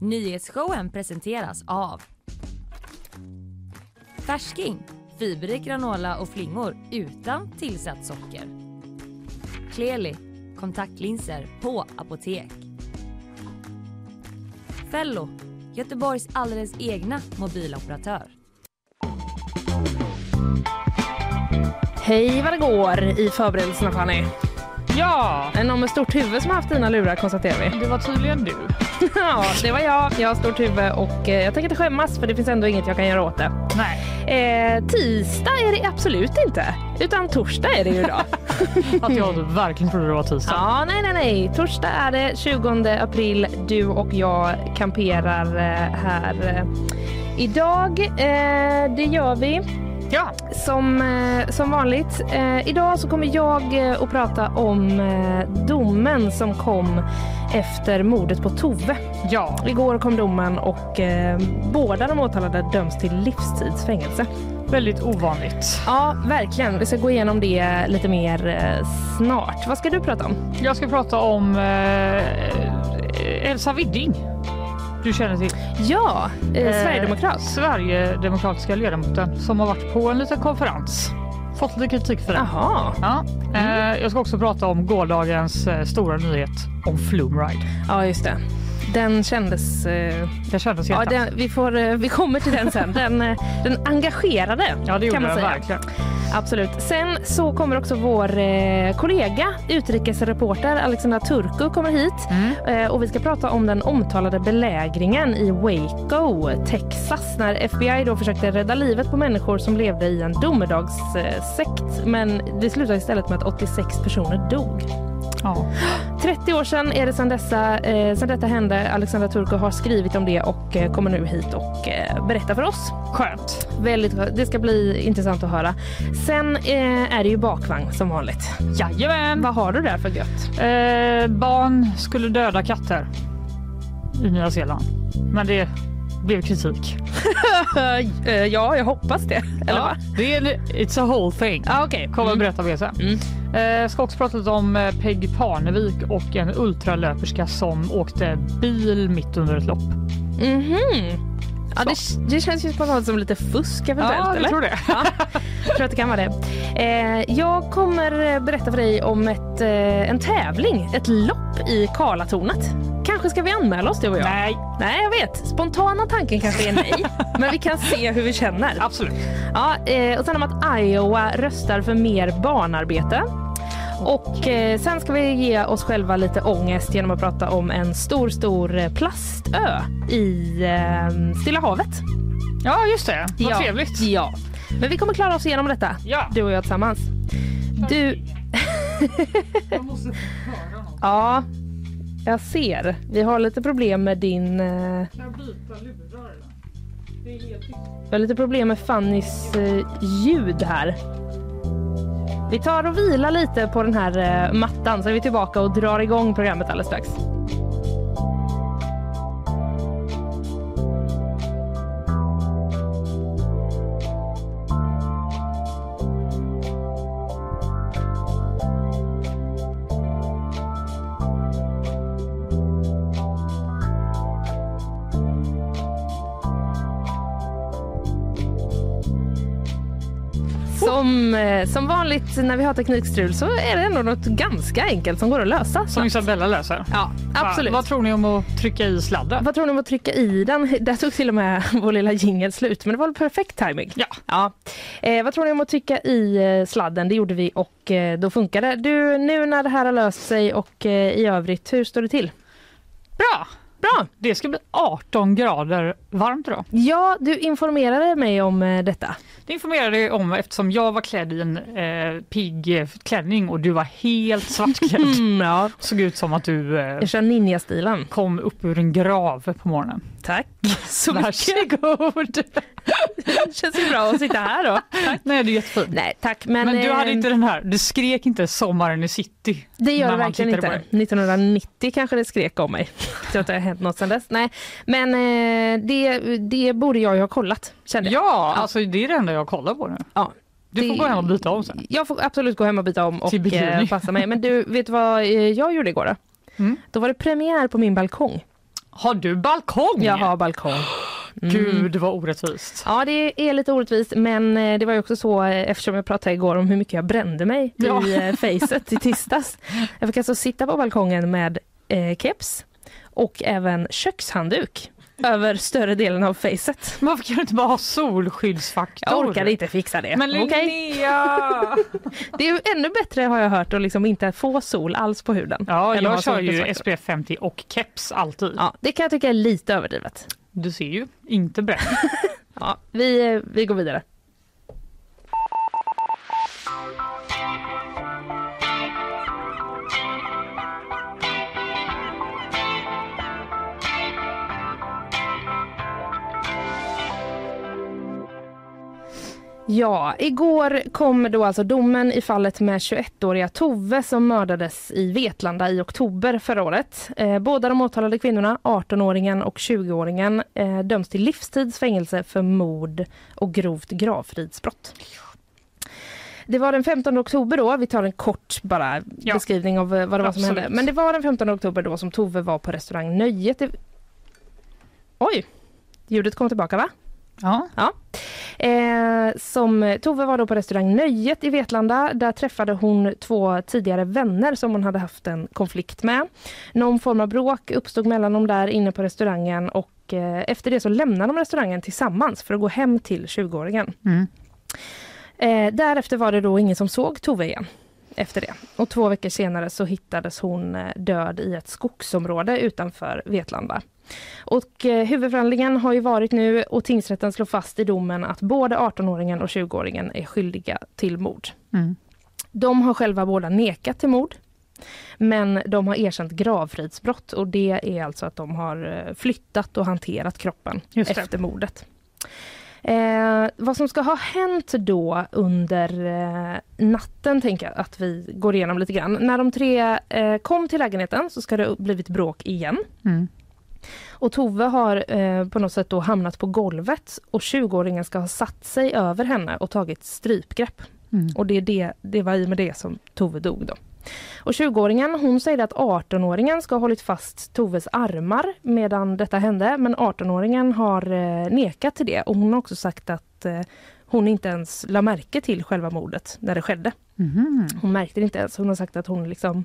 Nyhetsshowen presenteras av Färsking, fiberrik granola och flingor utan tillsatt socker. Kleli, kontaktlinser på apotek. Fello, Göteborgs alldeles egna mobiloperatör. Hej vad det går i förberedelserna Fanny. Ja, någon med stort huvud som har haft dina lurar konstaterar vi. det var tydligen du. ja, det var jag. Jag har stort huvud och eh, jag tänker inte skämmas för det finns ändå inget jag kan göra åt det. Nej, Eh, tisdag är det absolut inte, utan torsdag är det ju idag. att jag verkligen trodde det var tisdag. ja, nej, nej, nej. Torsdag är det 20 april. Du och jag kamperar eh, här eh, idag. Eh, det gör vi. Ja, Som, eh, som vanligt. Eh, idag så kommer jag eh, att prata om domen som kom efter mordet på Tove. ja. Igår kom domen och båda de åtalade döms till livstidsfängelse. Väldigt ovanligt. Ja, verkligen. Vi ska gå igenom det lite mer snart. Vad ska du prata om? Jag ska prata om eh, Elsa Widding. Du känner till? Ja, eh, Eh, Sverigedemokrat. Sverigedemokratiska ledamoten som har varit på en liten konferens. Fått lite kritik för det. Jaha. Ja. Eh, jag ska också prata om gårdagens eh, stora nyhet om Flumride. Ja, just det. Den kändes... Eh, Det kändes ja, den, vi, får, eh, vi kommer till den sen. Den, eh, den engagerade, ja, det kan man den säga. verkligen. Absolut. Sen så kommer också vår eh, kollega, utrikesreporter Alexandra Turku kommer hit Mm. eh, och vi ska prata om den omtalade belägringen i Waco, Texas när FBI då försökte rädda livet på människor som levde i en domedagssekt men det slutade istället med att 86 personer dog. Ja. 30 år sedan är det sedan, dessa, eh, sedan detta hände. Alexandra Turku har skrivit om det och eh, kommer nu hit och eh, berätta för oss. Skönt. Väldigt, det ska bli intressant att höra. Sen eh, är det ju bakvagn som vanligt. Jajamän. Vad har du där för gött? Eh, barn skulle döda katter i Nya Zeeland. Men det blev kritik. Eh, ja, jag hoppas det. Eller ja, va? det är en, it's a whole thing. Ja, okej. Kommer Mm. berätta mer sen. Mm. Eh, ska också prata om eh, Peg Parnevik och en ultralöperska som åkte bil mitt under ett lopp. Mhm. Ja, det, det känns ju spontant som lite fusk eventuellt. Ja, jag eller? tror det. Jag tror att det kan vara det. Eh, jag kommer berätta för dig om ett, eh, en tävling, ett lopp i Karlatornet. Kanske ska vi anmäla oss du och jag? Nej, Nej, jag vet. Spontana tanken kanske är nej, men vi kan se hur vi känner. absolut. Ja, eh, och sen om att Iowa röstar för mer barnarbete. Och eh, sen ska vi ge oss själva lite ångest genom att prata om en stor, stor eh, plastö i eh, Stilla havet. Ja, just det. Vad Ja. trevligt. Ja, men vi kommer klara oss igenom detta, Ja. du och jag tillsammans. Du, Jag måste höra något. ja, jag ser. Vi har lite problem med din... Eh, Kan jag byta lurar? Det är helt tyst. vi har lite problem med Fannys eh, ljud här. Vi tar och vilar lite på den här eh, mattan så är vi tillbaka och drar igång programmet alldeles strax. Eh, som vanligt när vi har teknikstrul så är det ändå något ganska enkelt som går att lösa. Som snabbt. Isabella läser. Ja, absolut. Va, vad tror ni om att trycka i sladden? Vad tror ni om att trycka i den? Där tog till och med vår lilla jingel slut, men det var väl perfekt timing. Ja. ja. Eh, vad tror ni om att trycka i eh, sladden? Det gjorde vi och eh, då funkar det. Du, nu när det här har löst sig och eh, i övrigt, hur står det till? Bra! Bra! Det ska bli 18 grader varmt idag. Ja, du informerade mig om eh, detta. Det informerade jag om eftersom jag var klädd i en eh, pigg klänning och du var helt svartklädd. Mm, ja. Såg ut som att du eh, Jag kör ninja-stilen. kom upp ur en grav på morgonen. Tack så. Varsågod! Det känns ju bra att sitta här då. Nej, det är jättefint. Nej, tack. Men, Men du hade eh, inte den här, du skrek inte sommaren i city. Det gör det verkligen inte. på 1990 kanske det skrek om mig. Jag tror att det har hänt något sedan dess. Nej, men eh, det, det borde jag ju ha kollat, kände jag. Ja, alltså det är det enda jag kollar på nu. Ja, Du får gå hem och byta om sen. Jag får absolut gå hem och byta om och eh, passa mig. Men du, vet du vad jag gjorde igår då? Mm. Då var det premiär på min balkong. Har du balkong? Jag har balkong. Mm. Gud vad orättvist. Ja det är lite orättvist men eh, det var ju också så eh, eftersom jag pratade igår om hur mycket jag brände mig ja. i eh, facet i tisdags. Jag fick alltså sitta på balkongen med eh, keps och även kökshandduk över större delen av facet. Varför kan du inte bara ha solskyddsfaktor? Jag orkade inte fixa det. Men Linnea! det är ännu bättre har jag hört att liksom inte få sol alls på huden. Ja, jag kör ju SPF 50 och keps alltid. Ja, det kan jag tycka är lite överdrivet. Du ser ju, inte bränd. ja, vi, vi går vidare. Ja, igår kom då alltså domen i fallet med 21-åriga Tove som mördades i Vetlanda i oktober förra året. Eh, båda de åtalade kvinnorna, 18-åringen och 20-åringen, eh, döms till livstidsfängelse för mord och grovt gravfridsbrott. Det var den 15 oktober då, vi tar en kort bara ja. beskrivning av eh, vad det var som hände. Men det var den 15 oktober då som Tove var på restaurang Nöjet. Oj, ljudet kom tillbaka va? Ja. ja. Eh, som Tove var då på restaurang Nöjet i Vetlanda. Där träffade hon två tidigare vänner som hon hade haft en konflikt med. Någon form av bråk uppstod mellan dem där inne på restaurangen och eh, efter det så lämnade de restaurangen tillsammans för att gå hem till 20-åringen. Mm. Eh, därefter var det då ingen som såg Tove igen efter det. Och två veckor senare så hittades hon eh, död i ett skogsområde utanför Vetlanda. Och eh, huvudförhandlingen har ju varit nu och tingsrätten slår fast i domen att både 18-åringen och 20-åringen är skyldiga till mord. Mm. De har själva båda nekat till mord. Men de har erkänt gravfridsbrott och det är alltså att de har eh, flyttat och hanterat kroppen efter mordet. Eh, vad som ska ha hänt då under eh, natten tänker jag att vi går igenom lite grann. När de tre eh, kom till lägenheten så ska det ha blivit bråk igen. Mm. Och Tove har eh, på något sätt då hamnat på golvet och 20-åringen ska ha satt sig över henne och tagit strypgrepp. Mm. Och det, är det, det var i med det som Tove dog då. Och 20-åringen hon säger att 18-åringen ska ha hållit fast Toves armar medan detta hände. Men 18-åringen har eh, nekat till det och hon har också sagt att eh, hon inte ens la märke till själva mordet när det skedde. Mm. Hon märkte det inte ens. Hon har sagt att hon liksom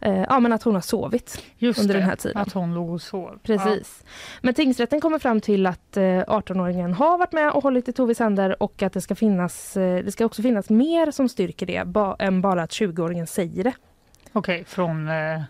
eh, ja, men att hon har sovit Just under det, den här tiden. att hon låg och sov. Precis. Ja. Men tingsrätten kommer fram till att eh, 18-åringen har varit med och hållit i Toves händer och att det ska finnas, eh, det ska också finnas mer som styrker det ba än bara att 20-åringen säger det. Okej, okay, från eh, eh,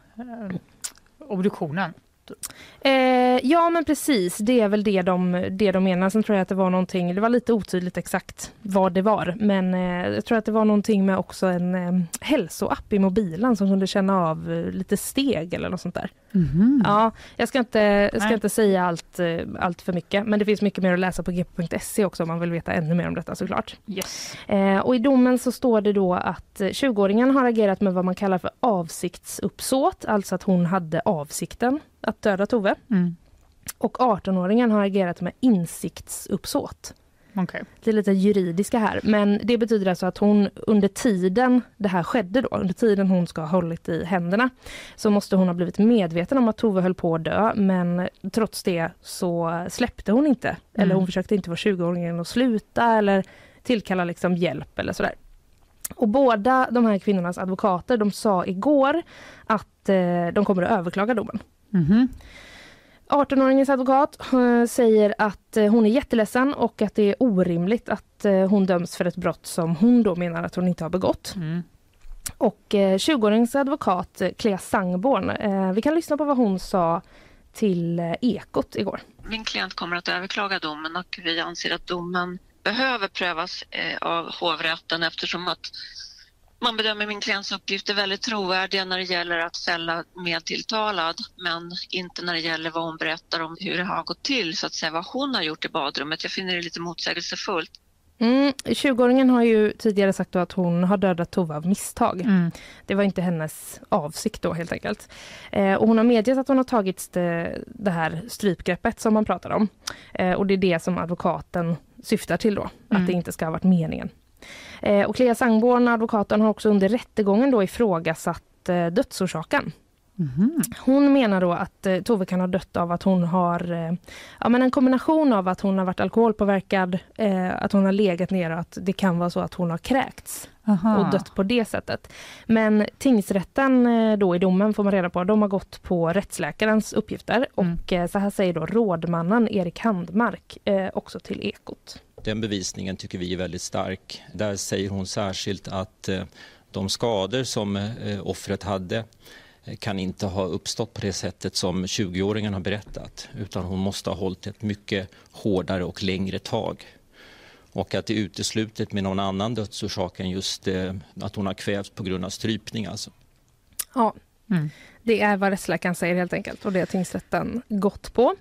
obduktionen? Eh, ja men precis, det är väl det de, det de menar. Sen tror jag att det var någonting, det var lite otydligt exakt vad det var. Men eh, jag tror att det var någonting med också en eh, hälsoapp i mobilen som kunde känna av eh, lite steg eller något sånt där. Mm. Ja, jag ska inte, jag ska inte säga allt, eh, allt för mycket men det finns mycket mer att läsa på gp.se också om man vill veta ännu mer om detta såklart. Yes. Eh, och i domen så står det då att 20-åringen har agerat med vad man kallar för avsiktsuppsåt, alltså att hon hade avsikten att döda Tove. Mm. Och 18-åringen har agerat med insiktsuppsåt. Okay. Det är lite juridiska här, men det betyder alltså att hon under tiden det här skedde då, under tiden hon ska ha hållit i händerna, så måste hon ha blivit medveten om att Tove höll på att dö, men trots det så släppte hon inte, mm. eller hon försökte inte få 20-åringen att sluta eller tillkalla liksom hjälp eller sådär. Och båda de här kvinnornas advokater, de sa igår att eh, de kommer att överklaga domen. Mm. 18-åringens advokat eh, säger att eh, hon är jätteledsen och att det är orimligt att eh, hon döms för ett brott som hon då menar att hon inte har begått. Mm. Och 20-åringens advokat Clea Sangborn, vi kan lyssna på vad hon sa till Ekot igår. Min klient kommer att överklaga domen och vi anser att domen behöver prövas av hovrätten eftersom att man bedömer min klients uppgifter väldigt trovärdiga när det gäller att fälla medtilltalad men inte när det gäller vad hon berättar om hur det har gått till, så att säga vad hon har gjort i badrummet. Jag finner det lite motsägelsefullt. Mm, 20-åringen har ju tidigare sagt att hon har dödat Tova av misstag. Mm. Det var inte hennes avsikt då helt enkelt. Eh, och hon har medgett att hon har tagit det, det här strypgreppet som man pratar om. Eh, och det är det som advokaten syftar till då, mm. att det inte ska ha varit meningen. Eh, och Clea Sangborn, advokaten, har också under rättegången då ifrågasatt eh, dödsorsaken. Hon menar då att eh, Tove kan ha dött av att hon har eh, ja, men en kombination av att hon har varit alkoholpåverkad, eh, att hon har legat ner och att det kan vara så att hon har kräkts Aha. och dött på det sättet. Men tingsrätten eh, då i domen får man reda på, de har gått på rättsläkarens uppgifter Mm. och eh, så här säger då rådmannen Erik Handmark eh, också till Ekot. Den bevisningen tycker vi är väldigt stark. Där säger hon särskilt att eh, de skador som eh, offret hade eh, kan inte ha uppstått på det sättet som 20-åringen har berättat utan hon måste ha hållit ett mycket hårdare och längre tag. Och att det är uteslutet med någon annan dödsorsak än just att hon har kvävts på grund av strypning. Alltså. Ja, Mm. det är vad rättsläkaren säger helt enkelt och det har tingsrätten gått på.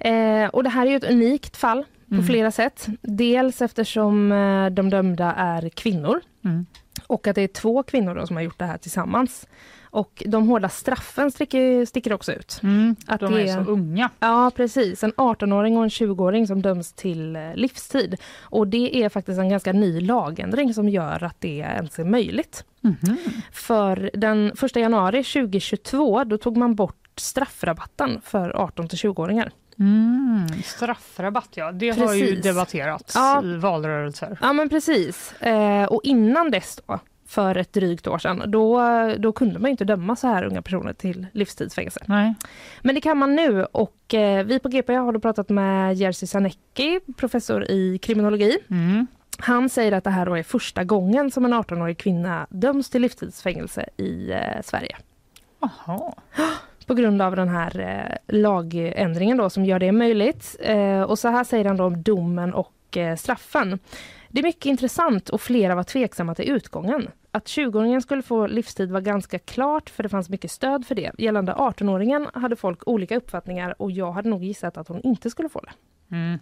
Eh, och det här är ju ett unikt fall på Mm. flera sätt. Dels eftersom eh, de dömda är kvinnor Mm. och att det är två kvinnor då som har gjort det här tillsammans. Och de hårda straffen sticker, sticker också ut. Mm. Att De det är så unga. Ja, precis. En 18-åring och en 20-åring som döms till eh, livstid. Och det är faktiskt en ganska ny lagändring som gör att det ens är möjligt. Mhm. För den 1 januari 2022 då tog man bort straffrabatten för 18 till 20-åringar. Mm. Straffrabatt, ja. Det har ju Precis. debatterats Ja. i valrörelser. Ja men precis. Eh, och innan dess då, för ett drygt år sedan, då, då kunde man inte döma så här unga personer till livstidsfängelse. Nej. Men det kan man nu och eh, vi på GP har då pratat med Jerzy Sarnecki, professor i kriminologi. Mm. Han säger att det här är första gången som en 18-årig kvinna döms till livstidsfängelse i eh, Sverige. Aha. På grund av den här eh, lagändringen då som gör det möjligt. Eh, och så här säger han då om domen och eh, straffen. Det är mycket intressant och flera var tveksamma till utgången. Att 20-åringen skulle få livstid var ganska klart för det fanns mycket stöd för det. Gällande 18-åringen hade folk olika uppfattningar och jag hade nog gissat att hon inte skulle få det. Mm.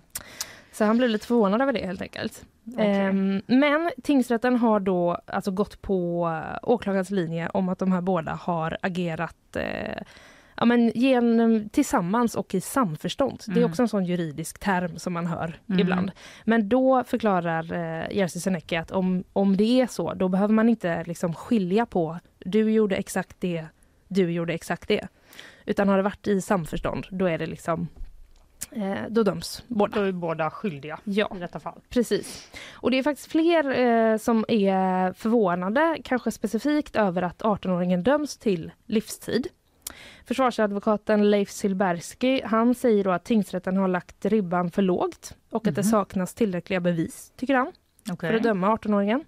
Så han blev lite förvånad över det helt enkelt. Okej. Ehm, men tingsrätten har då alltså gått på åklagarens linje om att de här båda har agerat eh, ja, men genom, tillsammans och i samförstånd. Det är Mm. också en sån juridisk term som man hör Mm. ibland. Men då förklarar eh, Jerzy Sarnecki att om, om det är så, då behöver man inte liksom skilja på du gjorde exakt det, du gjorde exakt det. Utan har det varit i samförstånd, då är det liksom eh, då döms båda. Då är båda skyldiga Ja. i detta fall. Precis. Och det är faktiskt fler eh, som är förvånade, kanske specifikt över att 18-åringen döms till livstid. Försvarsadvokaten Leif Silbersky, han säger att tingsrätten har lagt ribban för lågt och att det Mhm. saknas tillräckliga bevis, tycker han, Okej. för att döma 18-åringen.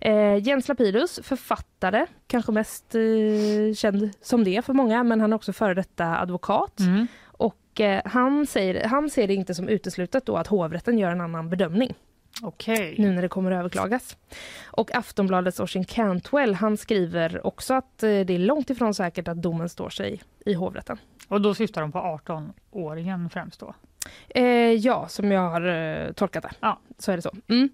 Eh, Jens Lapidus, författare, kanske mest eh, känd som det för många, men han är också före detta advokat. Mm. Och eh, han, säger, han ser det inte som uteslutet då att hovrätten gör en annan bedömning Okej. nu när det kommer att överklagas. Och Aftonbladets Oisin Cantwell han skriver också att eh, det är långt ifrån säkert att domen står sig i hovrätten. Och då syftar de på 18-åringen främst då? Eh, ja, som jag har eh, tolkat det. Ja. Så är det så. Mm.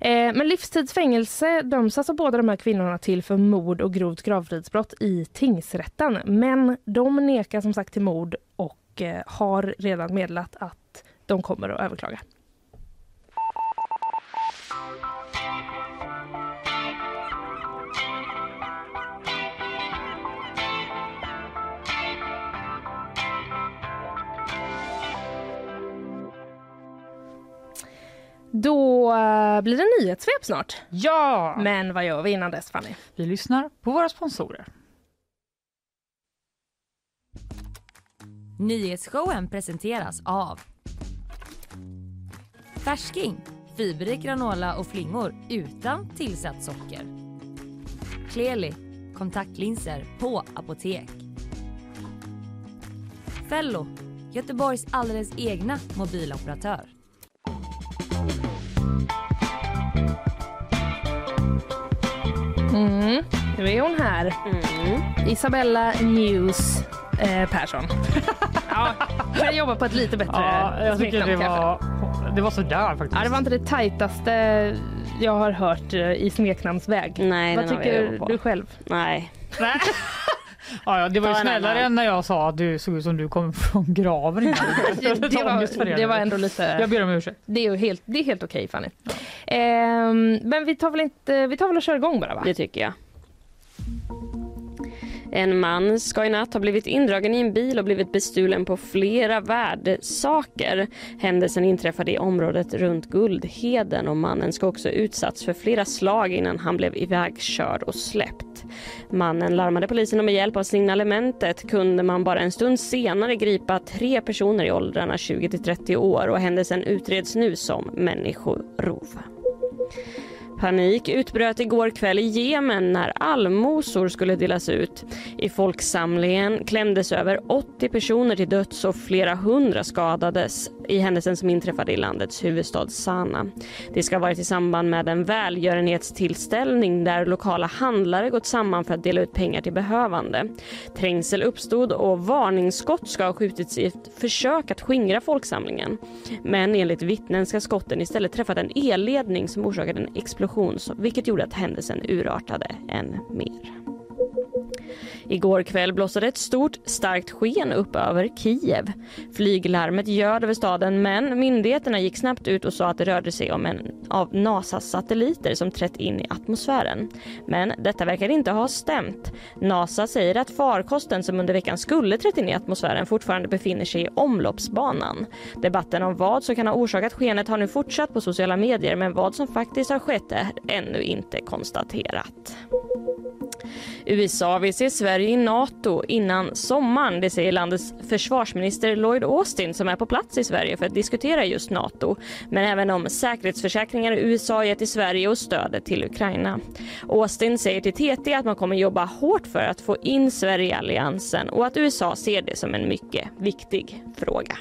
Eh, men livstidsfängelse döms alltså båda de här kvinnorna till för mord och grovt gravfridsbrott i tingsrätten. Men de nekar som sagt till mord och eh, har redan meddelat att de kommer att överklaga. Då eh, blir det nyhetssvep snart. Ja! Men vad gör vi innan dess Fanny? Vi lyssnar på våra sponsorer. Nyhetsshowen presenteras av Färsking, fiberrik granola och flingor utan tillsatt socker. Kleli, kontaktlinser på apotek. Fello, Göteborgs alldeles egna mobiloperatör. Mm, nu är hon här. Isabella News eh, Persson. ja, jag jobbar på ett lite bättre Ja, jag tycker det kanske. var, det var sådär faktiskt. Ja, det var inte det tajtaste jag har hört eh, i smeknamnsväg. Nej, Vad tycker du själv? Nej. Ja, ja, det var ju snällare än när jag sa att du såg ut som du kom från graven. det, var, det var ändå lite... Jag ber om ursäkt. Det är ju helt, det är helt okej Fanny. Ehm, men vi tar väl inte, vi tar väl och kör igång bara va? Det tycker jag. En man ska i natt ha blivit indragen i en bil och blivit bestulen på flera värdesaker. Händelsen inträffade i området runt Guldheden och mannen ska också utsatts för flera slag innan han blev ivägkörd och släppt. Mannen larmade polisen och med hjälp av signalementet kunde man bara en stund senare gripa tre personer i åldrarna 20 till 30 år och händelsen utreds nu som människorov. Panik utbröt igår kväll i Jemen när allmosor skulle delas ut. I folksamlingen klämdes över 80 personer till döds och flera hundra skadades i händelsen som inträffade i landets huvudstad Sana. Det ska ha varit i samband med en välgörenhetstillställning där lokala handlare gått samman för att dela ut pengar till behövande. Trängsel uppstod och varningsskott ska ha skjutits i ett försök att skingra folksamlingen. Men enligt vittnen ska skotten istället träffat en elledning som orsakade en explosion vilket gjorde att händelsen urartade än mer. Igår kväll blossade ett stort starkt sken upp över Kiev. Flyglarmet ljöd över staden men myndigheterna gick snabbt ut och sa att det rörde sig om en av NASAs satelliter som trätt in i atmosfären. Men detta verkar inte ha stämt. NASA säger att farkosten som under veckan skulle trätt in i atmosfären fortfarande befinner sig i omloppsbanan. Debatten om vad som kan ha orsakat skenet har nu fortsatt på sociala medier men vad som faktiskt har skett är ännu inte konstaterat. USA vill se Sverige i Nato innan sommaren. Det säger landets försvarsminister Lloyd Austin som är på plats i Sverige för att diskutera just Nato. Men även om säkerhetsförsäkringar USA gett till Sverige och stödet till Ukraina. Austin säger till TT att man kommer jobba hårt för att få in Sverige i alliansen och att USA ser det som en mycket viktig fråga.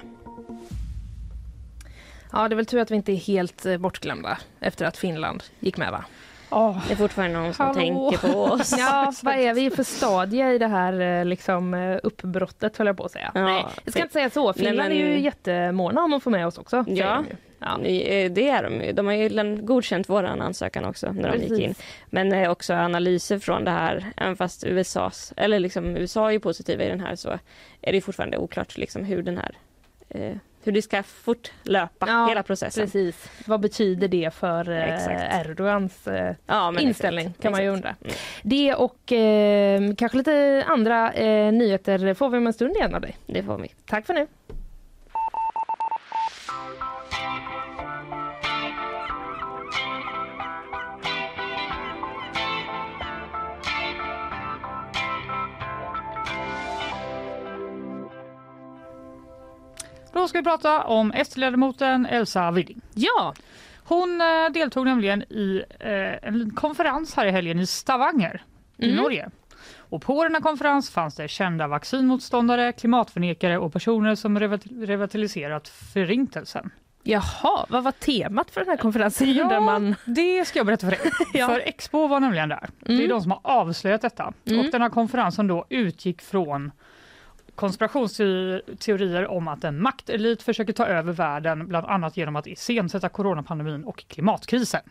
Ja, det är väl tur att vi inte är helt eh, bortglömda efter att Finland gick med va? Oh. Det är fortfarande någon som Hallå. tänker på oss. Ja, vad är vi för stadie i det här eh, liksom, eh, uppbrottet höll jag på att säga. Ja, Nej, jag ska inte säga så. Finland men... är ju jättemåna om att få med oss också. Ja, ja. det är de De har ju godkänt vår ansökan också när Precis. de gick in. Men också analyser från det här, även fast USAs, eller liksom USA är positiva i den här så är det fortfarande oklart liksom hur den här eh, hur det ska fortlöpa, ja, hela processen. Precis. Vad betyder det för eh, Erdogans eh, ja, inställning exakt, kan man ju undra. Mm. Det och eh, kanske lite andra eh, nyheter får vi om en stund igen av dig. Det får vi. Tack för nu. Då ska vi prata om S-ledamoten Elsa Widding. Ja! Hon eh, deltog nämligen i eh, en konferens här i helgen i Stavanger mm. i Norge. Och på denna konferens fanns det kända vaccinmotståndare, klimatförnekare och personer som revitaliserat förintelsen. Jaha, vad var temat för den här konferensen? Ja, man... det ska jag berätta för dig. ja. För Expo var nämligen där. Mm. Det är mm. de som har avslöjat detta. Mm. Och den här konferensen då utgick från konspirationsteorier om att en maktelit försöker ta över världen bland annat genom att iscensätta coronapandemin och klimatkrisen.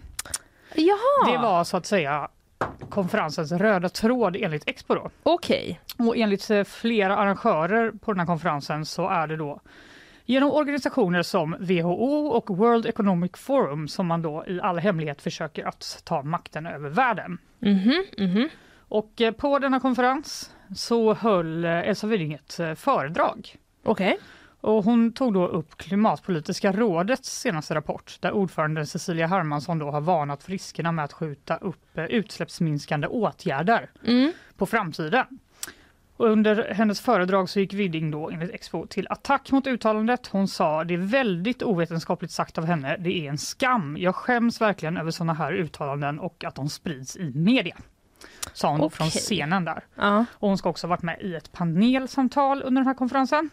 Jaha. Det var så att säga konferensens röda tråd enligt Expo. Okej. Okay. Och enligt eh, flera arrangörer på den här konferensen så är det då genom organisationer som WHO och World Economic Forum som man då i all hemlighet försöker att ta makten över världen. Mm -hmm, mm -hmm. Och eh, på denna konferens så höll eh, Elsa Widding ett eh, föredrag. Okej. Okay. Och hon tog då upp Klimatpolitiska rådets senaste rapport där ordföranden Cecilia Hermansson då har varnat för riskerna med att skjuta upp utsläppsminskande åtgärder mm. på framtiden. Och under hennes föredrag så gick Widding då enligt Expo till attack mot uttalandet. Hon sa det är väldigt ovetenskapligt sagt av henne. Det är en skam. Jag skäms verkligen över sådana här uttalanden och att de sprids i media sa hon okay. från scenen där. Ja. Och hon ska också ha varit med i ett panelsamtal under den här konferensen.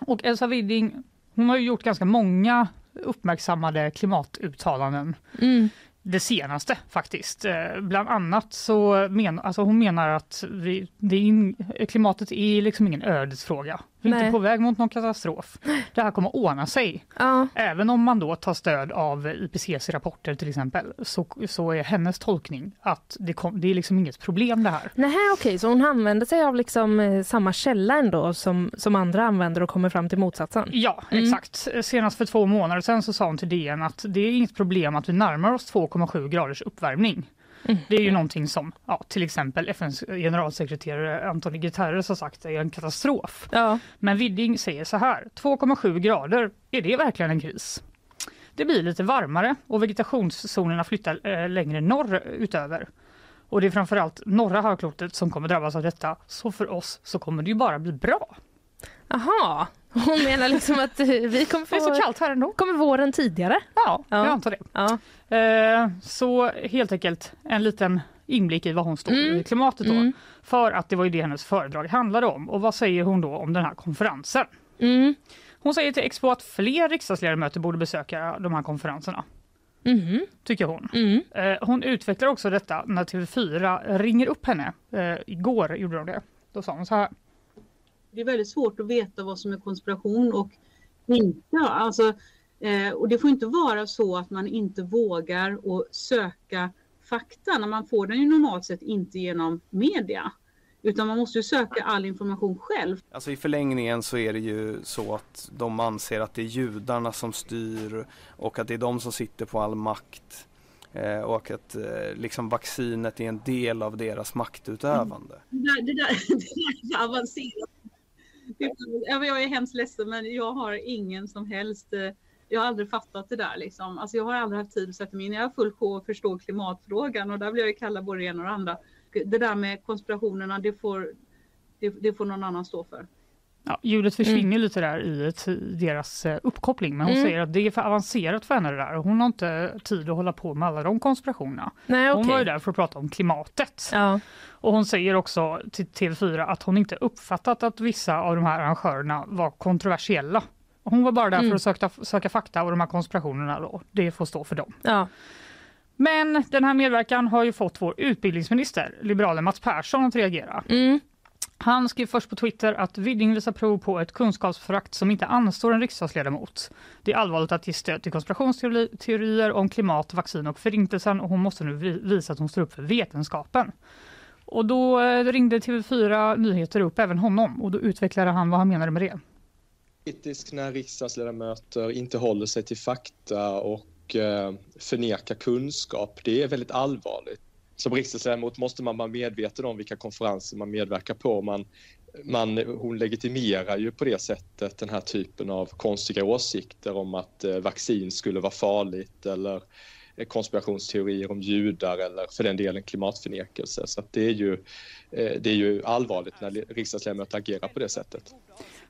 Och Elsa Widding, hon har gjort ganska många uppmärksammade klimatuttalanden. Mm det senaste faktiskt. Eh, bland annat så menar alltså hon menar att vi, det är, klimatet är liksom ingen ödesfråga. Vi är Nej. inte på väg mot någon katastrof. Det här kommer ordna sig. Ja. Även om man då tar stöd av IPCC rapporter till exempel så, så är hennes tolkning att det, kom, det är liksom inget problem det här. Nej, okej, okay. så hon använder sig av liksom eh, samma källa ändå som, som andra använder och kommer fram till motsatsen? Ja, mm. exakt. Senast för två månader sedan så sa hon till DN att det är inget problem att vi närmar oss 2,7 graders uppvärmning. Mm. Det är ju någonting som ja, till exempel FNs generalsekreterare Antonio Guterres har sagt är en katastrof. Ja. Men Widding säger så här, 2,7 grader, är det verkligen en kris? Det blir lite varmare och vegetationszonerna flyttar eh, längre norr utöver. Och det är framförallt norra halvklotet som kommer drabbas av detta. Så för oss så kommer det ju bara bli bra. Aha, hon menar liksom att eh, vi kommer få... Det är så kallt här ändå. Kommer våren tidigare? Ja, Ja. jag antar det. Ja. Eh, så helt enkelt en liten inblick i vad hon står Mm. i klimatet då. Mm. För att det var ju det hennes föredrag handlade om. Och vad säger hon då om den här konferensen? Mm. Hon säger till Expo att fler riksdagsledamöter borde besöka de här konferenserna. Mhm. Tycker hon. Mm. Eh, hon utvecklar också detta när TV4 ringer upp henne. Eh, igår gjorde de det. Då sa hon så här. Det är väldigt svårt att veta vad som är konspiration och inte. Alltså, eh, och det får inte vara så att man inte vågar att söka fakta när man får den ju normalt sett inte genom media. Utan man måste ju söka all information själv. Alltså i förlängningen så är det ju så att de anser att det är judarna som styr och att det är de som sitter på all makt. Eh, och att eh, liksom vaccinet är en del av deras maktutövande. Det där, det där, det där är avancerat. Jag är hemskt ledsen men jag har ingen som helst eh, jag har aldrig fattat det där liksom. Alltså jag har aldrig haft tid att sätta mig in. Jag har full sjå att förstå klimatfrågan och där blir jag ju kallad både det ena och det andra. Det där med konspirationerna, det får, det, det får någon annan stå för. Ja, ljudet försvinner lite där i deras eh, uppkoppling men hon Mm. säger att det är för avancerat för henne det där och hon har inte tid att hålla på med alla de konspirationerna. Nej, Hon var ju där för att prata om klimatet. Ja. Och hon säger också till TV4 att hon inte uppfattat att vissa av de här arrangörerna var kontroversiella. Hon var bara där Mm. för att söka, söka fakta och de här konspirationerna då, det får stå för dem. Ja. Men den här medverkan har ju fått vår utbildningsminister, liberalen Mats Persson, att reagera. Mm. Han skrev först på Twitter att Widding visar prov på ett kunskapsförakt som inte anstår en riksdagsledamot. Det är allvarligt att ge stöd till konspirationsteorier om klimat, vaccin och förintelsen och hon måste nu visa att hon står upp för vetenskapen. Och då eh, ringde TV4 Nyheter upp även honom och då utvecklade han vad han menade med det. kritisk när riksdagsledamöter inte håller sig till fakta och eh, förnekar kunskap. Det är väldigt allvarligt. Som riksdagsledamot måste man vara medveten om vilka konferenser man medverkar på. Man, man, hon legitimerar ju på det sättet den här typen av konstiga åsikter om att eh, vaccin skulle vara farligt eller eh, konspirationsteorier om judar eller för den delen klimatförnekelse. Så att det, är ju, eh, det är ju allvarligt när riksdagsledamöter agerar på det sättet.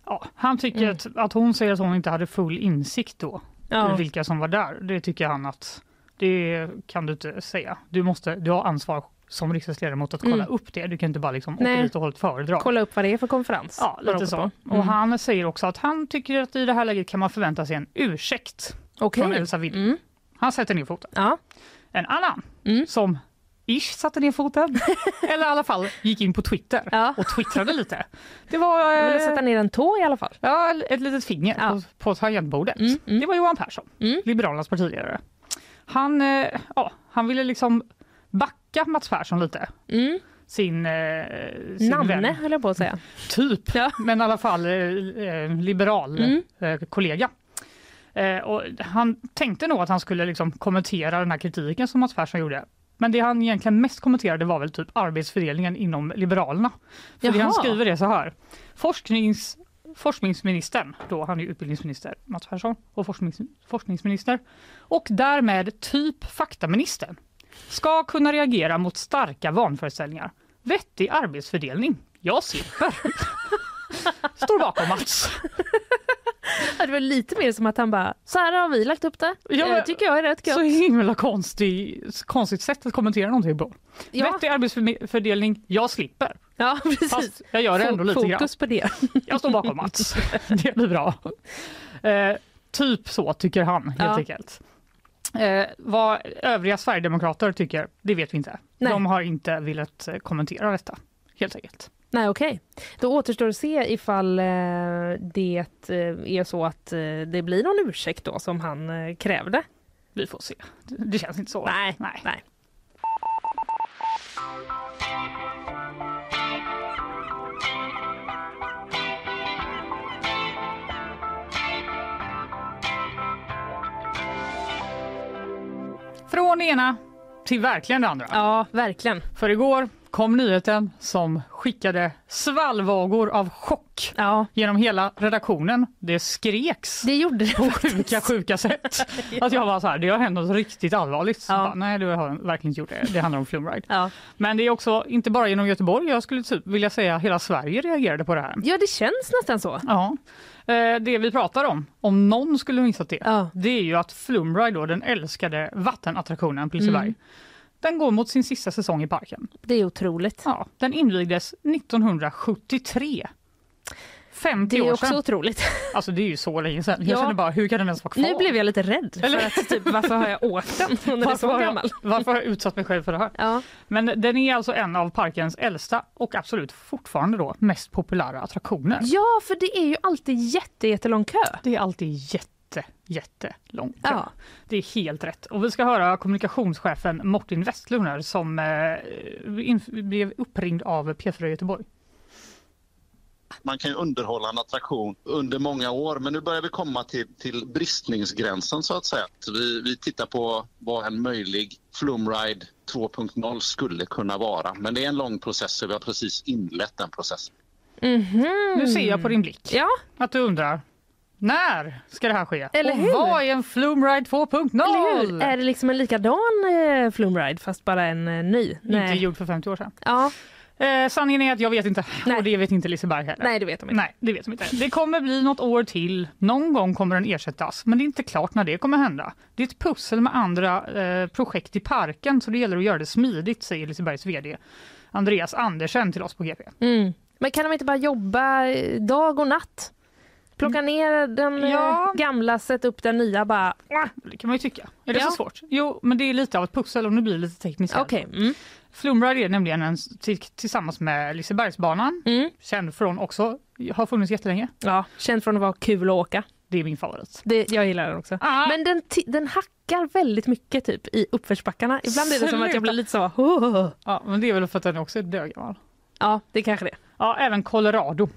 Ja, han tycker att, att hon säger att hon inte hade full insikt då Ja. i vilka som var där. Det tycker han att det kan du inte säga. Du, måste, du har ansvar som riksdagsledamot att kolla Mm. upp det. Du kan inte bara liksom åka Nej. dit och hålla ett föredrag. Kolla upp vad det är för konferens. Ja, lite åka så. på. Och Mm. han säger också att han tycker att i det här läget kan man förvänta sig en ursäkt Okej. från Elsa Widding. Mm. Han sätter ner foten. Ja. En annan Mm. som ish satte ner foten, eller i alla fall gick in på Twitter Ja. och twittrade lite. Det var eh, sätta ner en tå i alla fall. ja, ett litet finger Ja. på, på tangentbordet. Mm, mm. Det var Johan Persson, Mm. Liberalernas partiledare. Han, eh, ja, han ville liksom backa Mats Persson lite. Mm. Sin, eh, sin Nanne vän. höll jag på att säga. Typ, Ja. men i alla fall eh, liberal Mm. kollega. Och han tänkte nog att han skulle liksom kommentera den här kritiken som Mats Persson gjorde. Men det han egentligen mest kommenterade var väl typ arbetsfördelningen inom Liberalerna. För det han skriver är så här. Forsknings, forskningsministern, då han är utbildningsminister Mats Persson och forsknings, forskningsminister och därmed typ faktaministern ska kunna reagera mot starka vanföreställningar. Vettig arbetsfördelning. Jag slipper. Står bakom Mats. Det var lite mer som att han bara, så här har vi lagt upp det. Ja, det tycker jag är rätt Så gött. himla konstig, konstigt sätt att kommentera någonting på. Ja. Vettig arbetsfördelning. Jag slipper. Ja, precis. Fast jag gör det ändå lite grann. Fokus på det. Jag står bakom Mats. Det blir bra. Eh, typ så tycker han helt Ja. enkelt. Eh, vad övriga Sverigedemokrater tycker, det vet vi inte. Nej. De har inte velat eh, kommentera detta, helt enkelt. Nej, okej. Då återstår att se ifall eh, det eh, är så att eh, det blir någon ursäkt då som han krävde. Vi får se. Det, känns inte så. Nej, Nej. nej. Från ena till verkligen det andra. Ja, verkligen. För igår kom nyheten som skickade svallvågor av chock Ja, genom hela redaktionen. Det skreks det gjorde det på faktiskt. sjuka, sjuka sätt. Att jag var så här, det har hänt något riktigt allvarligt. Ja. Bara, nej, det har verkligen inte gjort det. Det handlar om Flumride. Ja. Men det är också inte bara genom Göteborg, jag skulle typ vilja säga hela Sverige reagerade på det här. ja, det känns nästan så. Ja. Eh, Det vi pratar om, om någon skulle missat det, Ja. det är ju att Flumride, då, den älskade vattenattraktionen på Liseberg, Mm. Den går mot sin sista säsong i parken. Det är otroligt. Ja, den invigdes 1973. 50 Det är år också sedan. otroligt. Alltså det är ju så länge sedan. Jag Ja. känner bara, hur kan den ens vara kvar? Nu blev jag lite rädd. Eller? För att, typ, varför har jag åkt den? Hon varför, så har jag, varför har jag utsatt mig själv för det här? Ja. Men den är alltså en av parkens äldsta och absolut fortfarande då mest populära attraktioner. ja, för det är ju alltid jätte, jättelång kö. Det är alltid jätte, jättelång kö. Ja. Det är helt rätt. Och vi ska höra kommunikationschefen Martin Westlund här, som eh, blev uppringd av P4 Göteborg. man kan ju underhålla en attraktion under många år men nu börjar vi komma till, till bristningsgränsen så att säga. Vi, vi tittar på vad en möjlig Flumride 2.0 skulle kunna vara. Men det är en lång process och vi har precis inlett den processen. Mhm. Nu ser jag på din blick Ja, att du undrar när ska det här ske? Eller och hur? vad är en Flumride 2.0? eller hur? Är det liksom en likadan eh, Flumride fast bara en eh, ny? Inte gjord för 50 år sedan. Ja, Eh, sanningen är att jag vet inte Nej. och det vet inte Liseberg heller. nej det vet de inte. Nej, det vet de inte. Det kommer bli något år till. Någon gång kommer den ersättas, men det är inte klart när det kommer hända. Det är ett pussel med andra eh, projekt i parken, så det gäller att göra det smidigt, säger Lisebergs VD Andreas Andersen till oss på GP. Mm. Men kan de inte bara jobba eh, dag och natt? Plocka ner den eh, Ja. gamla, sätta upp den nya bara... Det kan man ju tycka. Är det Ja. så svårt? Jo, men det är lite av ett pussel och nu blir det lite tekniskt. Okej. Mm. Flumride är nämligen en, till, tillsammans med Lisebergsbanan, Mm. känd från också, har funnits jättelänge. Ja, känd från att vara kul att åka. Det är min favorit. Det, jag gillar den också. Ah. Men den, den hackar väldigt mycket typ i uppförsbackarna. Ibland är det som att jag blir lite så... "Åh." Ja, men det är väl för att den också är dögammal. Ja, det är kanske det. Ja, även Colorado.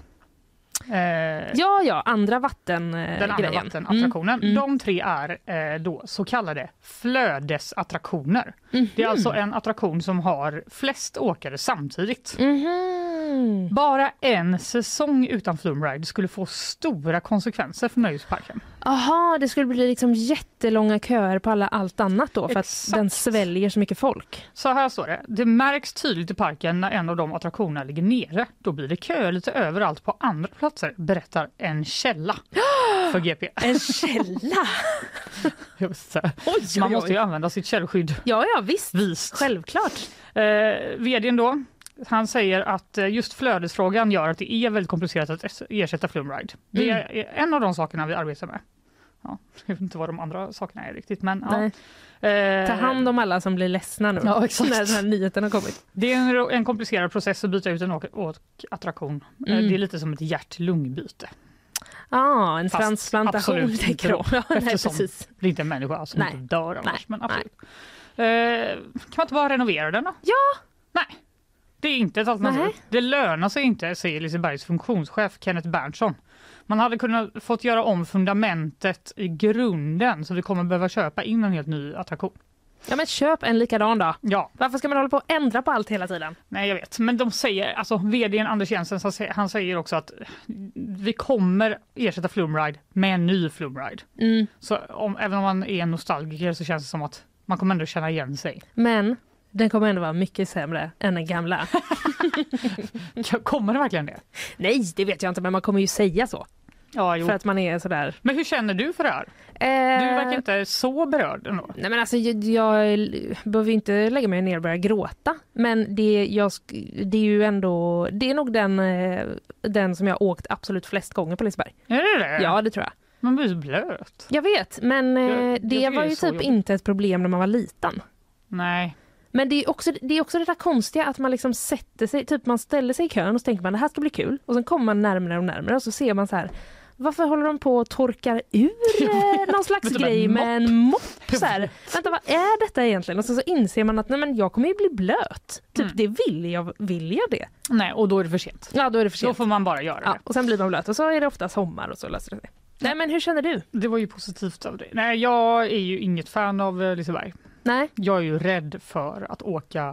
Eh, Ja, ja, andra vatten eh, den andra grejen. vattenattraktionen. Mm, mm. De tre är eh, då så kallade flödesattraktioner. Det är alltså en attraktion som har flest åkare samtidigt. Mhm. Bara en säsong utan Flumride skulle få stora konsekvenser för nöjesparken. Aha, det skulle bli liksom jättelånga köer på alla, allt annat då för Exakt. att den sväljer så mycket folk. Så här står det. Det märks tydligt i parken när en av de attraktionerna ligger nere. Då blir det köer lite överallt på andra platser, berättar en källa för GP. En källa? Inte. Oj, Man måste ju använda sitt källskydd Ja, ja, visst. vist. Självklart. Eh, vdn då, han säger att eh, just flödesfrågan gör att det är väldigt komplicerat att ersätta Flumride. Det Mm. är en av de sakerna vi arbetar med. Ja, jag vet inte vad de andra sakerna är riktigt men ja. Eh, Ta hand om alla som blir ledsna nu Ja, exakt. när den här nyheten har kommit. Det är en, en komplicerad process att byta ut en åk- åkattraktion. Eh, Mm. Det är lite som ett hjärt-lungbyte. Ah, en Fast transplantation absolut tänker då, Ja, nej, precis. Det är inte en människa som Nej. inte dör annars. Nej, Men absolut. Eh, kan man inte bara renovera den då? Ja. Nej. Det är inte ett alternativ. Nej. Det lönar sig inte, säger Lisebergs funktionschef Kenneth Berntsson. Man hade kunnat fått göra om fundamentet i grunden så vi kommer behöva köpa in en helt ny attraktion. Ja, men köp en likadan då. Ja, Varför ska man hålla på och ändra på allt hela tiden? nej jag vet. Men de säger, alltså vdn Anders Jensen, han säger- också att vi kommer ersätta Flumride med en ny Flumride. Mm. Så om, även om man är en nostalgiker så känns det som att man kommer ändå känna igen sig. Men den kommer ändå vara mycket sämre än den gamla. Kommer det verkligen det? Nej, det vet jag inte, men man kommer ju säga så. Ja. För att man är sådär... Men hur känner du för det här? Eh, Du verkar inte så berörd ändå. Nej men alltså jag, jag behöver inte lägga mig ner och börja gråta. Men det, jag, det är ju ändå, det är nog den, eh, den som jag har åkt absolut flest gånger på Liseberg. Är det det? Ja det tror jag. Man blir så blöt. Jag vet men eh, Jag- det var ju typ jobbigt. inte ett problem när man var liten. Nej. Men det är också det, är också det där konstiga att man liksom sätter sig, typ man ställer sig i kön och så tänker man det här ska bli kul och sen kommer man närmare och närmare och så ser man så här varför håller de på och torkar ur eh, någon slags grej med en mopp? Så här, vänta vad är detta egentligen? Och så, så inser man att nej, men jag kommer ju bli blöt. Typ Mm. det vill jag, vill jag det? Nej, och då är det för sent. Ja då är det för Då sent. får man bara göra Ja, det. och sen blir man blöt och så är det ofta sommar och så löser det sig. Nej men hur känner du? Det var ju positivt av dig. Nej, jag är ju inget fan av eh, Liseberg. Nej. Jag är ju rädd för att åka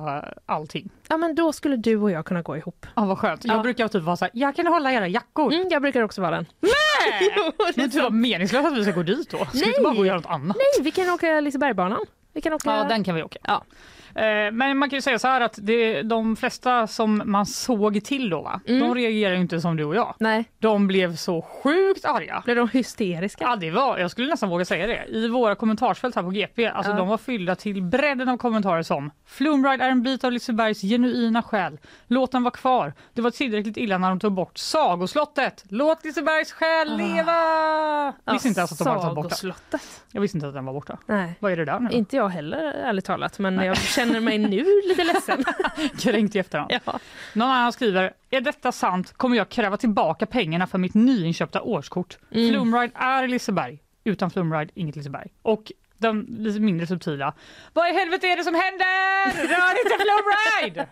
allting. Ja, men då skulle du och jag kunna gå ihop. Ja, vad skönt. Jag Ja. brukar typ vara så här, jag kan hålla era jackor. Mm, jag brukar också vara den. Men det var meningslöst att vi ska gå dit då. Ska vi Nej. inte bara gå och göra något annat? Nej, vi kan åka Lisebergbanan. Vi kan åka... Ja, den kan vi åka. Ja. Eh, Men man kan ju säga så här att det, de flesta som man såg till då, va? Mm. de reagerar inte som du och jag. Nej, De blev så sjukt arga. blev de hysteriska? Ja, det var, jag skulle nästan våga säga det. I våra kommentarsfält här på GP, alltså Ja. de var fyllda till bredden av kommentarer som Flumride är en bit av Lisebergs genuina själ. Låt den vara kvar. Det var tillräckligt illa när de tog bort Sagoslottet. Låt Lisebergs själ leva! Visste inte ens att de hade tagit bort den. Jag visste inte att den var borta. Nej. Vad är det där nu? Inte jag heller ärligt talat, men jag känner mig nu lite ledsen. Kränkt i efterhand. ja. Någon annan skriver, är detta sant kommer jag kräva tillbaka pengarna för mitt nyinköpta årskort. Mm. Flumride är Liseberg. Utan Flumride, inget Liseberg. Och den lite mindre subtila, vad i helvete är det som händer? Rör inte Flumride!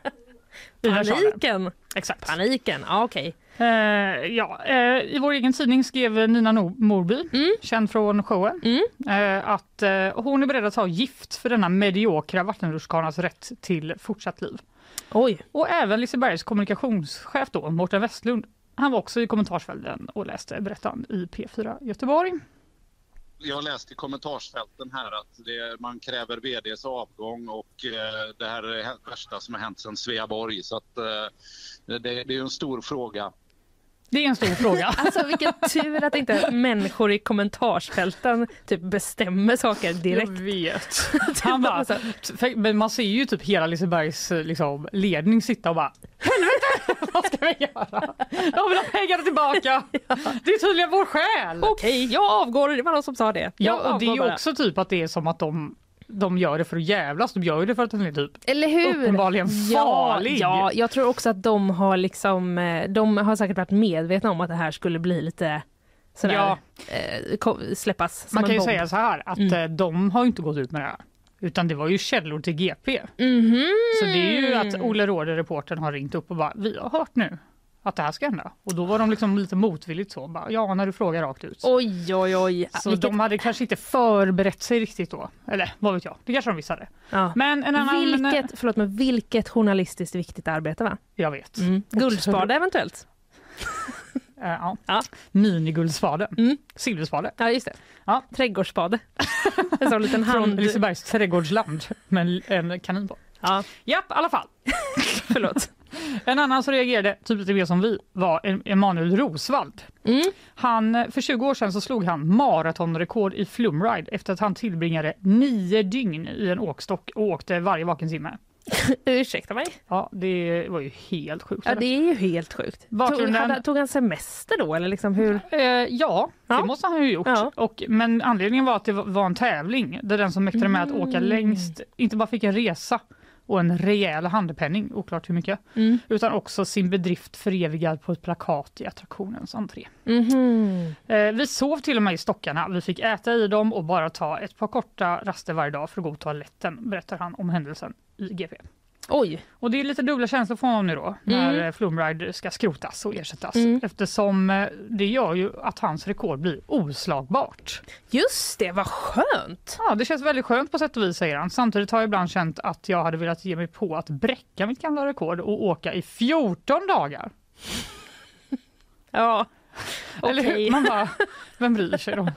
Paniken. Exakt. Paniken, ja okej. Eh, ja, eh, I vår egen tidning skrev Nina no Morby, Mm. känd från showen, Mm. eh, att eh, hon är beredd att ta gift för denna mediokra vattenrutschkanas rätt till fortsatt liv. Oj. Och även Lisebergs kommunikationschef då, Mårten Westlund, han var också i kommentarsfälten och läste berättan i P4 Göteborg. Jag har läst i kommentarsfälten här att det, man kräver vds avgång och eh, det här är det värsta som har hänt sedan Sveaborg. Så att, eh, det, det är en stor fråga. Det är en stor fråga. Alltså vilken tur att inte människor i kommentarsfälten typ bestämmer saker direkt. Jag vet. Han bara, för- men man ser ju typ hela Lisebergs liksom, ledning sitta och bara Helvete! Vad ska vi göra? Jag vill ha pengarna tillbaka! Det är tydligen vår själ! Okej, jag avgår. Det var någon som sa det. Jag Ja, och det är bara. också typ att det är som att de, de gör det för att jävlas. De gör det för att den är typ Eller hur? uppenbarligen farlig. Ja, ja, jag tror också att de har liksom, eh, de har säkert varit medvetna om att det här skulle bli lite sådär, Ja. eh, släppas Man kan ju bomb. säga så här att Mm. eh, de har inte gått ut med det här. Utan det var ju källor till GP. Mhm. Så det är ju att Olle Råde, reportern, har ringt upp och bara vi har hört nu att det här ska hända. Och då var de liksom lite motvilligt så, bara, ja när du frågar rakt ut. Oj, oj, oj. Så Vilket- de hade kanske inte förberett sig riktigt då. Eller vad vet jag, det kanske de visste. hade. ja. Men en annan... vilket, förlåt, men vilket journalistiskt viktigt arbete va? Jag vet. Mm. Guldspade eventuellt. Eh, ja. Ja. Miniguldsspade. Mm. Silverspade. Ja, just det. Ja. Trädgårdsspade. en sån liten Från hand... Lisebergs trädgårdsland med en kanin på. Ja, Japp, i alla fall. förlåt. En annan som reagerade typ lite mer som vi var Em- Emanuel Rosvald. Mm. Han, för 20 år sedan så slog han maratonrekord i flumride efter att han tillbringade nio dygn i en åkstock och åkte varje vaken timme. Ursäkta mig. Ja, det var ju helt sjukt. Ja, det är ju helt sjukt. Tog, hade, tog han semester då eller liksom hur? Eh, ja, det Ja. måste han ju gjort. Ja. Och, men anledningen var att det var- var en tävling där den som mäktade med att åka Mm. längst inte bara fick en resa och en rejäl handpenning, oklart hur mycket, Mm. utan också sin bedrift förevigad på ett plakat i attraktionens entré. Mhm. Eh, vi sov till och med i stockarna. Vi fick äta i dem och bara ta ett par korta raster varje dag för att gå på toaletten, berättar han om händelsen i GP. Oj. Och det är lite dubbla känslor för honom nu då, när Mm. eh, Flumride ska skrotas och ersättas. Mm. Eftersom eh, det gör ju att hans rekord blir oslagbart. Just det, vad skönt. Ja, det känns väldigt skönt på sätt och vis, säger han. Samtidigt har jag ibland känt att jag hade velat ge mig på att bräcka mitt gamla rekord och åka i 14 dagar. Ja. Eller hur? Man bara, vem bryr sig då?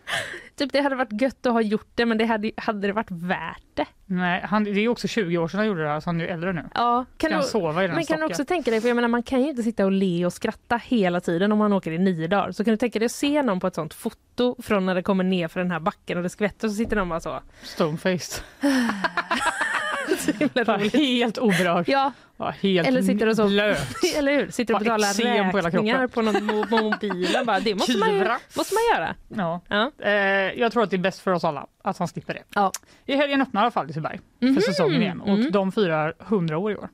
Typ det hade varit gött att ha gjort det men det hade, hade det varit värt det? Nej, han, det är också 20 år sedan han gjorde det så han är ju äldre nu. Ja. Kan du, sova i den men kan du stocken? också tänka dig, för jag menar man kan ju inte sitta och le och skratta hela tiden om man åker i nio dagar. Så kan du tänka dig att se någon på ett sånt foto från när det kommer ner för den här backen och det skvätter och så sitter någon bara så. Stonefaced. så himla roligt. helt oberörd. Ja, Ja, helt Eller sitter och så- blöt. eller hur? Sitter och betalar på räkningar kroppen. på någon mo- mobilen. Bara, det måste man, ju, måste man göra. Ja. Ja. Eh, jag tror att det är bäst för oss alla att han slipper det. Ja. I helgen öppnar i alla fall Liseberg Mhm. för säsongen igen och Mm. de firar 100 år i år.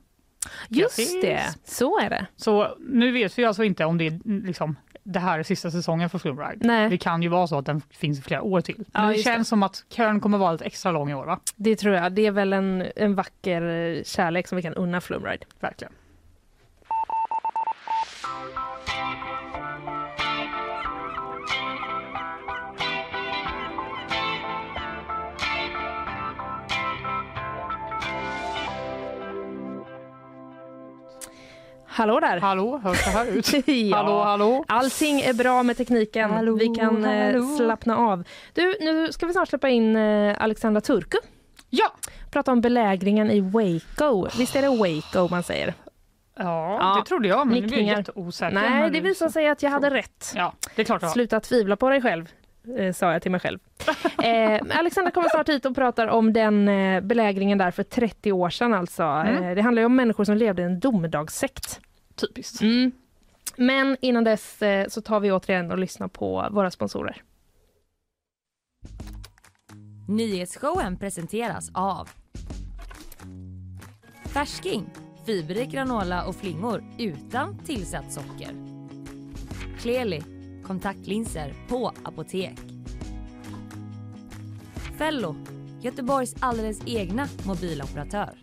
Just Grattis. det, så är det. Så nu vet vi alltså inte om det är liksom det här är sista säsongen för Flumride. Nej. Det kan ju vara så att den finns i flera år till. Ja, Men det just känns som att kön kommer vara lite extra lång i år va? Det tror jag. Det är väl en, en vacker eh, kärlek som vi kan unna Flumride. Verkligen. Hallå där! Hallå, hörs det här ut? ja. Hallå, hallå? Allting är bra med tekniken. Hallå, vi kan eh, hallå. slappna av. Du, nu ska vi snart släppa in eh, Alexandra Turku. Ja! Prata om belägringen i Waco. Visst är det Waco man säger? Ja, Ja, det trodde jag, men nu blir jag jätteosäker. Nej, det visar sig att jag hade rätt. Ja, det är klart. Sluta tvivla på dig själv, eh, sa jag till mig själv. Eh, Alexandra kommer snart hit och pratar om den eh, belägringen där för 30 år sedan. Alltså. Mm. Eh, det handlar ju om människor som levde i en domedagssekt. Typiskt. Mm. Men innan dess eh, så tar vi återigen och lyssnar på våra sponsorer. Nyhetsshowen presenteras av Färsking, fiberrik granola och flingor utan tillsatt socker. Kleli, kontaktlinser på apotek. Fello, Göteborgs alldeles egna mobiloperatör.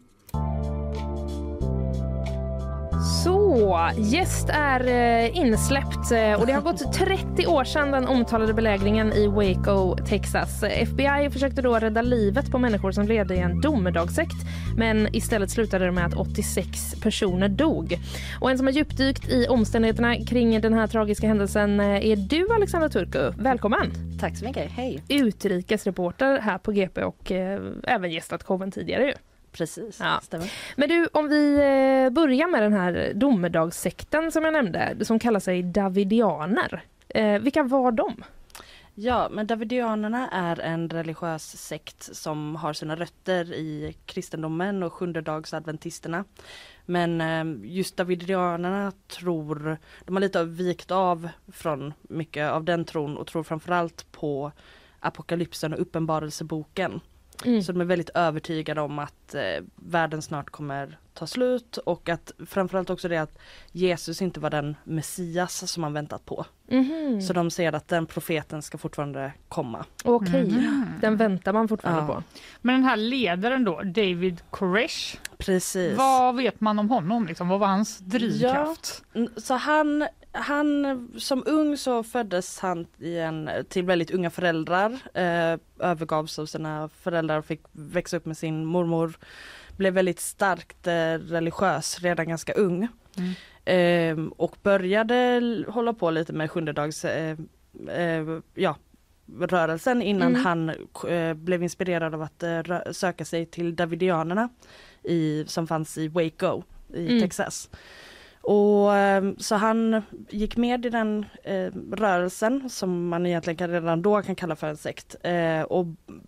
Så, gäst är eh, insläppt eh, och det har gått 30 år sedan den omtalade belägringen i Waco, Texas. FBI försökte då rädda livet på människor som levde i en domedagssekt men istället slutade det med att 86 personer dog. Och en som har djupdykt i omständigheterna kring den här tragiska händelsen eh, är du Alexandra Turku. Välkommen! Tack så mycket, hej! Utrikesreporter här på GP och eh, även gästat showen tidigare ju. Precis, Ja. stämmer. Men du, om vi eh, börjar med den här domedagssekten som jag nämnde, som kallar sig Davidianer. Eh, vilka var de? Ja, men Davidianerna är en religiös sekt som har sina rötter i kristendomen och sjundedagsadventisterna. Men eh, just Davidianerna tror, de har lite vikt av från mycket av den tron och tror framförallt på apokalypsen och uppenbarelseboken. Mm. Så de är väldigt övertygade om att eh, världen snart kommer ta slut och att framförallt också det att Jesus inte var den Messias som man väntat på. Mhm. Så de ser att den profeten ska fortfarande komma. Okej, Mhm. den väntar man fortfarande Ja. på. Men den här ledaren då, David Koresh, Precis. vad vet man om honom? Liksom? Vad var hans drivkraft? N- Så han, han som ung så föddes han i en, till väldigt unga föräldrar. Eh, övergavs av sina föräldrar och fick växa upp med sin mormor. Blev väldigt starkt eh, religiös redan ganska ung. Mm. Eh, och började hålla på lite med sjundedags eh, eh, ja, rörelsen innan Mm. han eh, blev inspirerad av att söka sig till Davidianerna i, som fanns i Waco i Mm. Texas. Och eh, så han gick med i den eh, rörelsen som man egentligen kan, redan då kan kalla för en sekt eh, och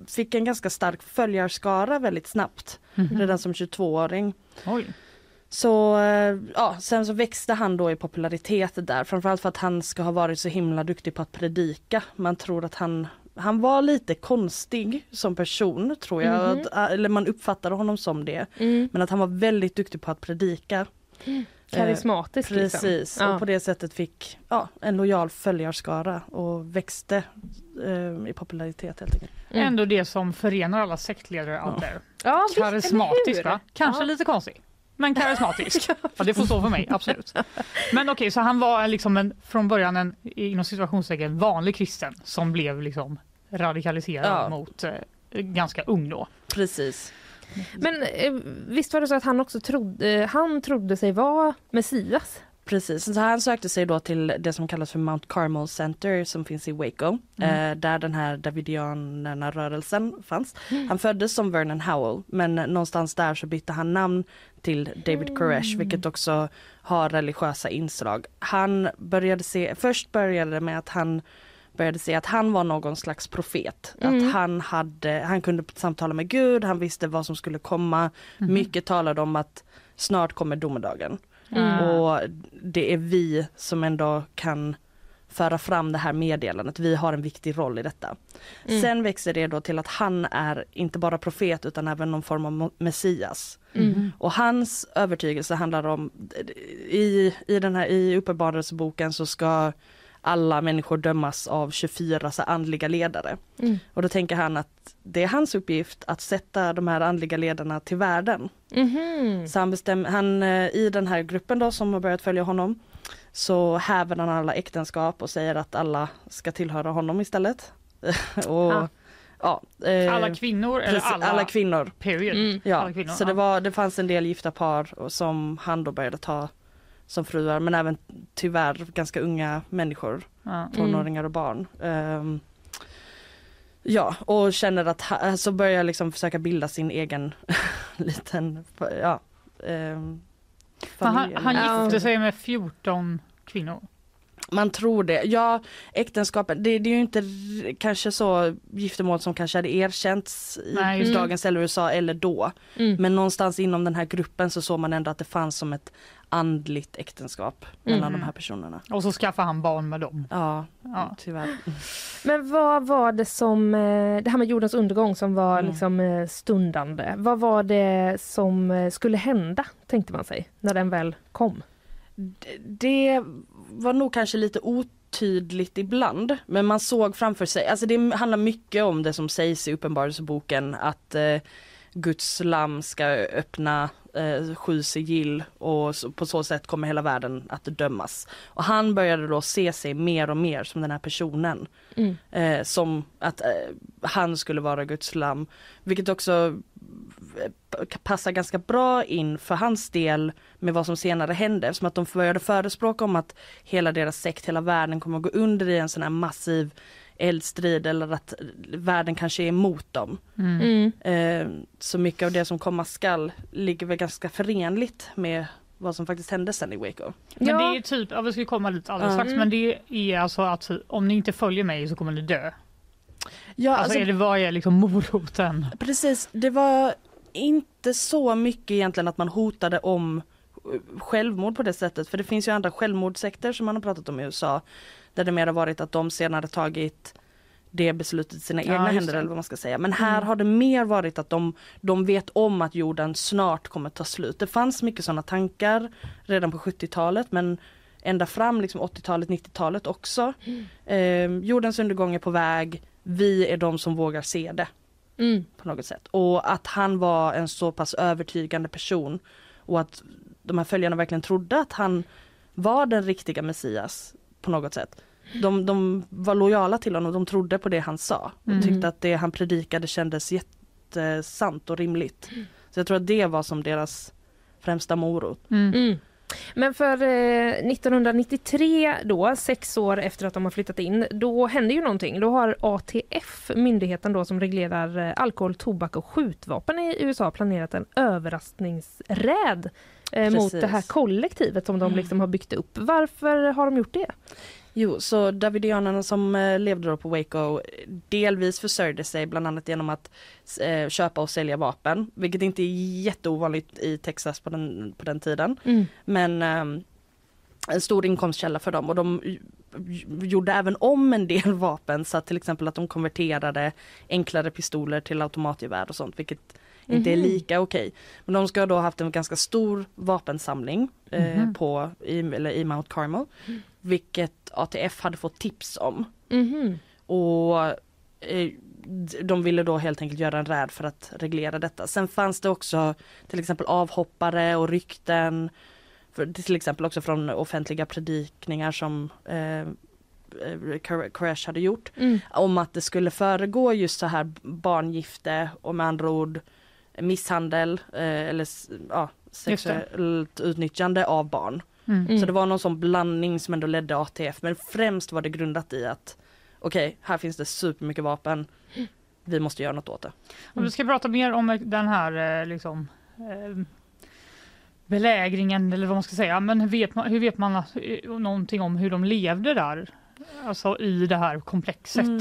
fick en ganska stark följarskara väldigt snabbt Mhm. redan som 22-åring. Oj. Så eh, ja, sen så växte han då i popularitet där framförallt för att han ska ha varit så himla duktig på att predika. Man tror att han han var lite konstig som person tror jag, Mhm. att, eller man uppfattade honom som det. Mm. Men att han var väldigt duktig på att predika. Karismatisk Eh, Precis, liksom. Ja. och på det sättet fick ja, en lojal följarskara och växte eh, i popularitet helt enkelt. Mm. Ändå det som förenar alla sektledare out there. Ja, visst, eller Karismatisk va? Kanske Ja. lite konstig. Men karismatisk. ja, det får stå för mig, absolut. Men okej, så han var liksom en, från början en inom situationstecken vanlig kristen som blev liksom radikaliserad Ja. mot eh, ganska ung då. Precis. Men eh, visst var det så att han också trodde, han trodde sig vara Messias? Precis, så han sökte sig då till det som kallas för Mount Carmel Center som finns i Waco, Mm. eh, där den här Davidianerna-rörelsen fanns. Han föddes som Vernon Howell men någonstans där så bytte han namn till David Koresh vilket också har religiösa inslag. Han började se, först började det med att han började se att han var någon slags profet. Mm. Att han, hade, han kunde samtala med Gud, han visste vad som skulle komma. Mycket talade om att snart kommer domedagen. Mm. Och det är vi som ändå kan föra fram det här meddelandet. Vi har en viktig roll i detta. Mm. Sen växer det då till att han är inte bara profet utan även någon form av Messias. Mm. Och hans övertygelse handlar om, i, i den här i uppenbarelseboken så ska alla människor dömas av 24 så andliga ledare. Mm. Och då tänker han att det är hans uppgift att sätta de här andliga ledarna till världen. Mhm. Så han bestämmer, han, eh, i den här gruppen då som har börjat följa honom så häver han alla äktenskap och säger att alla ska tillhöra honom istället. och, Ah. ja, eh, Alla kvinnor eller precis, alla, alla kvinnor. period? Mm. Ja, Alla kvinnor, så det, var, det fanns en del gifta par som han då började ta som fruar men även tyvärr ganska unga människor, Ja. tonåringar och barn. Ehm, ja, och känner att ha, så börjar liksom försöka bilda sin egen liten, ja, För han, han gifte sig med 14 kvinnor. Man tror det. Ja, äktenskapet, det, det är ju inte kanske så giftermål som kanske hade erkänts i Nej, just det. dagens eller USA eller då. Mm. Men någonstans inom den här gruppen så såg man ändå att det fanns som ett andligt äktenskap mellan Mm. de här personerna. Och så skaffade han barn med dem. Ja, Ja. tyvärr. Men vad var det som, eh, det här med jordens undergång som var Mm. liksom eh, stundande. Vad var det som eh, skulle hända, tänkte man sig, när den väl kom? D- Det var nog kanske lite otydligt ibland men man såg framför sig, alltså det handlar mycket om det som sägs i Uppenbarelseboken att eh, Guds lamm ska öppna eh, sju sigill och så, på så sätt kommer hela världen att dömas. Och han började då se sig mer och mer som den här personen. Mm. Eh, som att eh, han skulle vara Guds lamm. Vilket också passar ganska bra in för hans del med vad som senare hände. Eftersom att de började förespråka om att hela deras sekt, hela världen kommer att gå under i en sån här massiv eldstrid eller att världen kanske är emot dem. Mm. Eh, så mycket av det som komma skall ligger väl ganska förenligt med vad som faktiskt hände sen i Waco. Men Ja. det är typ, ja, vi ska komma dit alldeles strax, men det är alltså att om ni inte följer mig så kommer ni dö. Ja, Alltså, alltså, är det, vad är liksom moroten? Precis, det var inte så mycket egentligen att man hotade om eh, självmord på det sättet. För det finns ju andra självmordssekter som man har pratat om i USA. Där det mer har varit att de senare tagit det beslutet i sina Ja, egna händer eller vad man ska säga. Men här Mm. har det mer varit att de, de vet om att jorden snart kommer ta slut. Det fanns mycket sådana tankar redan på 70-talet men ända fram liksom 80-talet, 90-talet också. Eh, jordens undergång är på väg. Vi är de som vågar se det Mm. på något sätt. Och att han var en så pass övertygande person och att de här följarna verkligen trodde att han var den riktiga Messias på något sätt. De, de var lojala till honom, de trodde på det han sa och Mm. tyckte att det han predikade kändes jättesant och rimligt. Så jag tror att det var som deras främsta morot. Mm. Mm. Men för eh, 1993 då, sex år efter att de har flyttat in, då händer ju någonting. Då har ATF, myndigheten då som reglerar eh, alkohol, tobak och skjutvapen i USA planerat en överraskningsräd eh, mot det här kollektivet som de liksom har byggt upp. Varför har de gjort det? Jo, så davidianerna som eh, levde då på Waco delvis försörjde sig bland annat genom att eh, köpa och sälja vapen, vilket inte är jätteovanligt i Texas på den, på den tiden. Men eh, en stor inkomstkälla för dem och de gjorde även om en del vapen så att till exempel att de konverterade enklare pistoler till automatgevär och sånt vilket inte är Mhm. lika okej. Men de ska ha då haft en ganska stor vapensamling eh, Mhm. på, i, eller i Mount Carmel. Vilket ATF hade fått tips om. Mhm. Och eh, de ville då helt enkelt göra en räd för att reglera detta. Sen fanns det också till exempel avhoppare och rykten. För, till exempel också från offentliga predikningar som eh, eh, Kor- Koresh hade gjort. Mm. Om att det skulle föregå just så här barngifte och med andra ord misshandel eh, eller ja, sexuellt utnyttjande av barn. Mm. Mm. Så det var någon sån blandning som ändå ledde ATF men främst var det grundat i att okej, här finns det supermycket vapen. Vi måste göra något åt det. Och vi ska prata mer om den här eh, liksom, eh, belägringen eller vad man ska säga. Men hur vet man, hur vet man någonting om hur de levde där? Alltså i det här komplexet. Mm.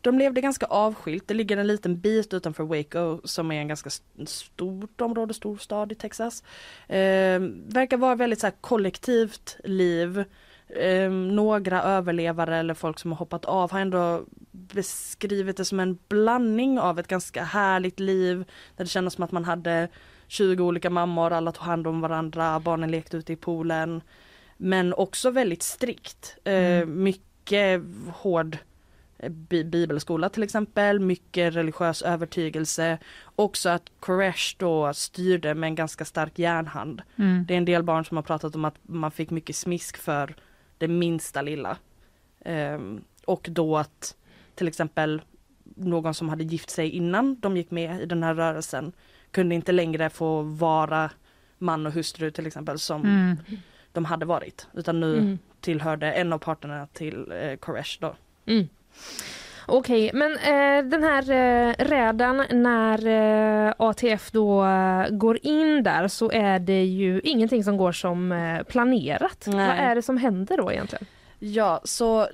De levde ganska avskilt. Det ligger en liten bit utanför Waco som är en ganska st- stort område, stor stad i Texas. Eh, verkar vara väldigt så här, kollektivt liv. Eh, några överlevare eller folk som har hoppat av har ändå beskrivit det som en blandning av ett ganska härligt liv där det kändes som att man hade 20 olika mammor, alla tog hand om varandra, barnen lekte ute i poolen. Men också väldigt strikt. Eh, mycket hård bi- bibelskola till exempel, mycket religiös övertygelse. Också att Koresh då styrde med en ganska stark järnhand. Mm. Det är en del barn som har pratat om att man fick mycket smisk för det minsta lilla. Ehm, och då att till exempel någon som hade gift sig innan de gick med i den här rörelsen kunde inte längre få vara man och hustru till exempel som Mm. de hade varit. Utan nu Mm. tillhörde en av parterna till eh, Koresh då. Mm. Okej, men eh, den här eh, rädan när eh, ATF då eh, går in där så är det ju ingenting som går som eh, planerat. Nej. Vad är det som händer då egentligen? Ja, så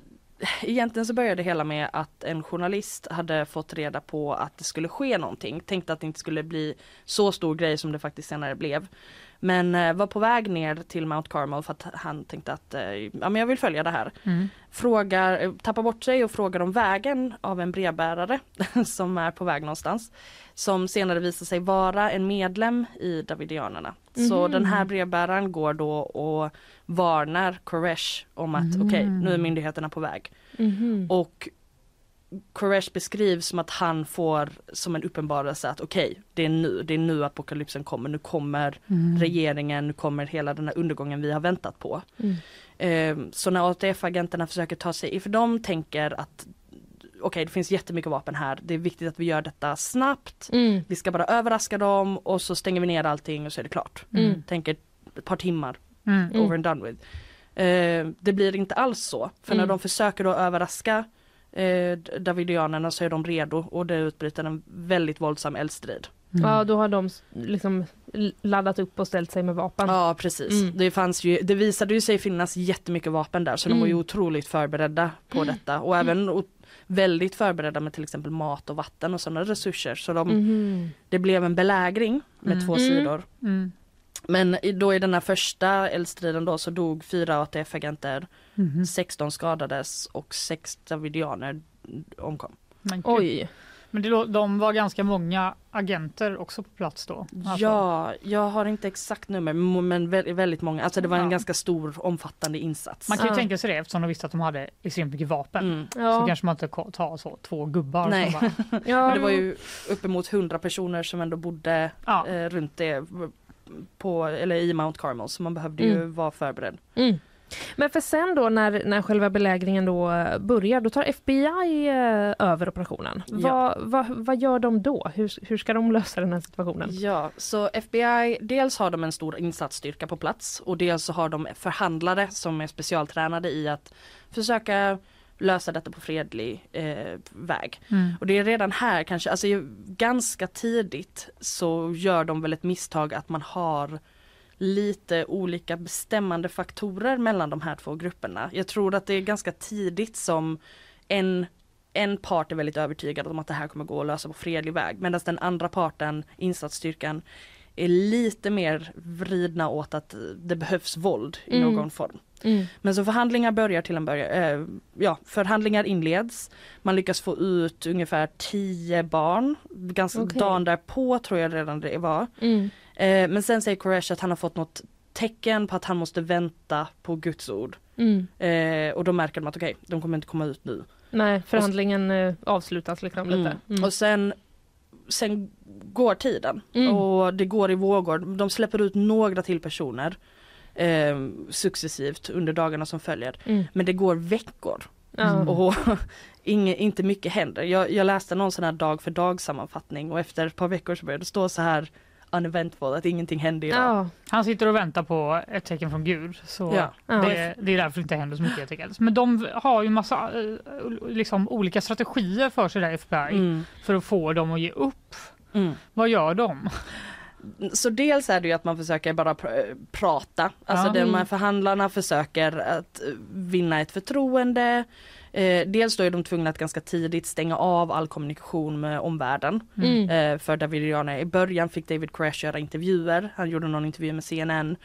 egentligen så började det hela med att en journalist hade fått reda på att det skulle ske någonting. Tänkte att det inte skulle bli så stor grej som det faktiskt senare blev. Men eh, var på väg ner till Mount Carmel för att han tänkte att eh, ja, men jag vill följa det här. Mm. Frågar, eh, tappar bort sig och frågar om vägen av en brevbärare som är på väg någonstans. Som senare visar sig vara en medlem i Davidianerna. Så Mhm. den här brevbäraren går då och varnar Koresh om att Mm. okej, nu är myndigheterna på väg. Mhm. Och Koresh beskrivs som att han får som en uppenbarelse att okej, det är nu, det är nu apokalypsen kommer, nu kommer Mm. regeringen, nu kommer hela den här undergången vi har väntat på. Mm. Eh, så när ATF-agenterna försöker ta sig, för de tänker att okej det finns jättemycket vapen här, det är viktigt att vi gör detta snabbt, Mm. vi ska bara överraska dem och så stänger vi ner allting och så är det klart. Mm. Tänker ett par timmar, Mm. over and done with. Eh, det blir inte alls så, för när Mm. de försöker då överraska eh, Davidianerna så är de redo och det utbryter en väldigt våldsam eldstrid. Ja, då har de liksom laddat upp och ställt sig med vapen. Ja precis. Mm. Det, fanns ju, det visade ju sig finnas jättemycket vapen där så de var ju Mm. otroligt förberedda på detta och även väldigt förberedda med till exempel mat och vatten och sådana resurser. Så de, Mhm. det blev en belägring med Mm. två Mm. sidor. Mm. Men då i den här första eldstriden då så dog fyra ATF-agenter, Mhm. 16 skadades och sex davidianer omkom. Men. Oj. Men det, de var ganska många agenter också på plats då? Alltså. Ja, jag har inte exakt nummer men men vä- väldigt många. Alltså det var en Ja. ganska stor omfattande insats. Man kan ju Ja. tänka sig det eftersom de visste att de hade extremt mycket vapen. Mm. Så Ja. kanske man inte tar så två gubbar Nej. bara, Ja. Men det var ju uppemot 100 personer som ändå bodde ja. eh, runt det på, eller i Mount Carmel så man behövde ju Mm. vara förberedd. Mm. Men för sen då när, när själva belägringen då börjar, då tar FBI eh, över operationen. Ja. Vad, vad, vad gör de då? Hur, hur ska de lösa den här situationen? Ja, så FBI, dels har de en stor insatsstyrka på plats och dels så har de förhandlare som är specialtränade i att försöka lösa detta på fredlig eh, väg. Mm. Och det är redan här kanske, alltså ganska tidigt så gör de väl ett misstag att man har lite olika bestämmande faktorer mellan de här två grupperna. Jag tror att det är ganska tidigt som en, en part är väldigt övertygad om att det här kommer gå att lösa på fredlig väg medan den andra parten, insatsstyrkan, är lite mer vridna åt att det behövs våld i Mm. någon form. Mm. Men så förhandlingar börjar till en början, eh, ja förhandlingar inleds. Man lyckas få ut ungefär 10 barn. Ganska Okej. dagen därpå tror jag redan det var. Mm. Eh, men sen säger Koresh att han har fått något tecken på att han måste vänta på Guds ord. Mm. Eh, och då märker de att okej, de kommer inte komma ut nu. Nej, förhandlingen eh, avslutas liksom lite. Mm. Mm. Och sen, sen går tiden Mm. och det går i vågor. De släpper ut några till personer eh, successivt under dagarna som följer. Mm. Men det går veckor Ja. och inge, inte mycket händer. Jag, jag läste någon sån här dag för dag sammanfattning och efter ett par veckor så började det stå så här uneventful, att ingenting hände idag. Ja. Han sitter och väntar på ett tecken från Gud. Så Ja. Det, det är därför det inte händer så mycket helt enkelt. Men de har ju massa eh, liksom, olika strategier för sig där FBI Mm. för att få dem att ge upp. Mm. Vad gör de? Så dels är det ju att man försöker bara pr- prata, alltså Ja. de här Mm. förhandlarna försöker att eh, vinna ett förtroende. Eh, dels då är de tvungna att ganska tidigt stänga av all kommunikation med omvärlden. Mm. Eh, för Davidianer. I början fick David Koresh göra intervjuer. Han gjorde någon intervju med CNN.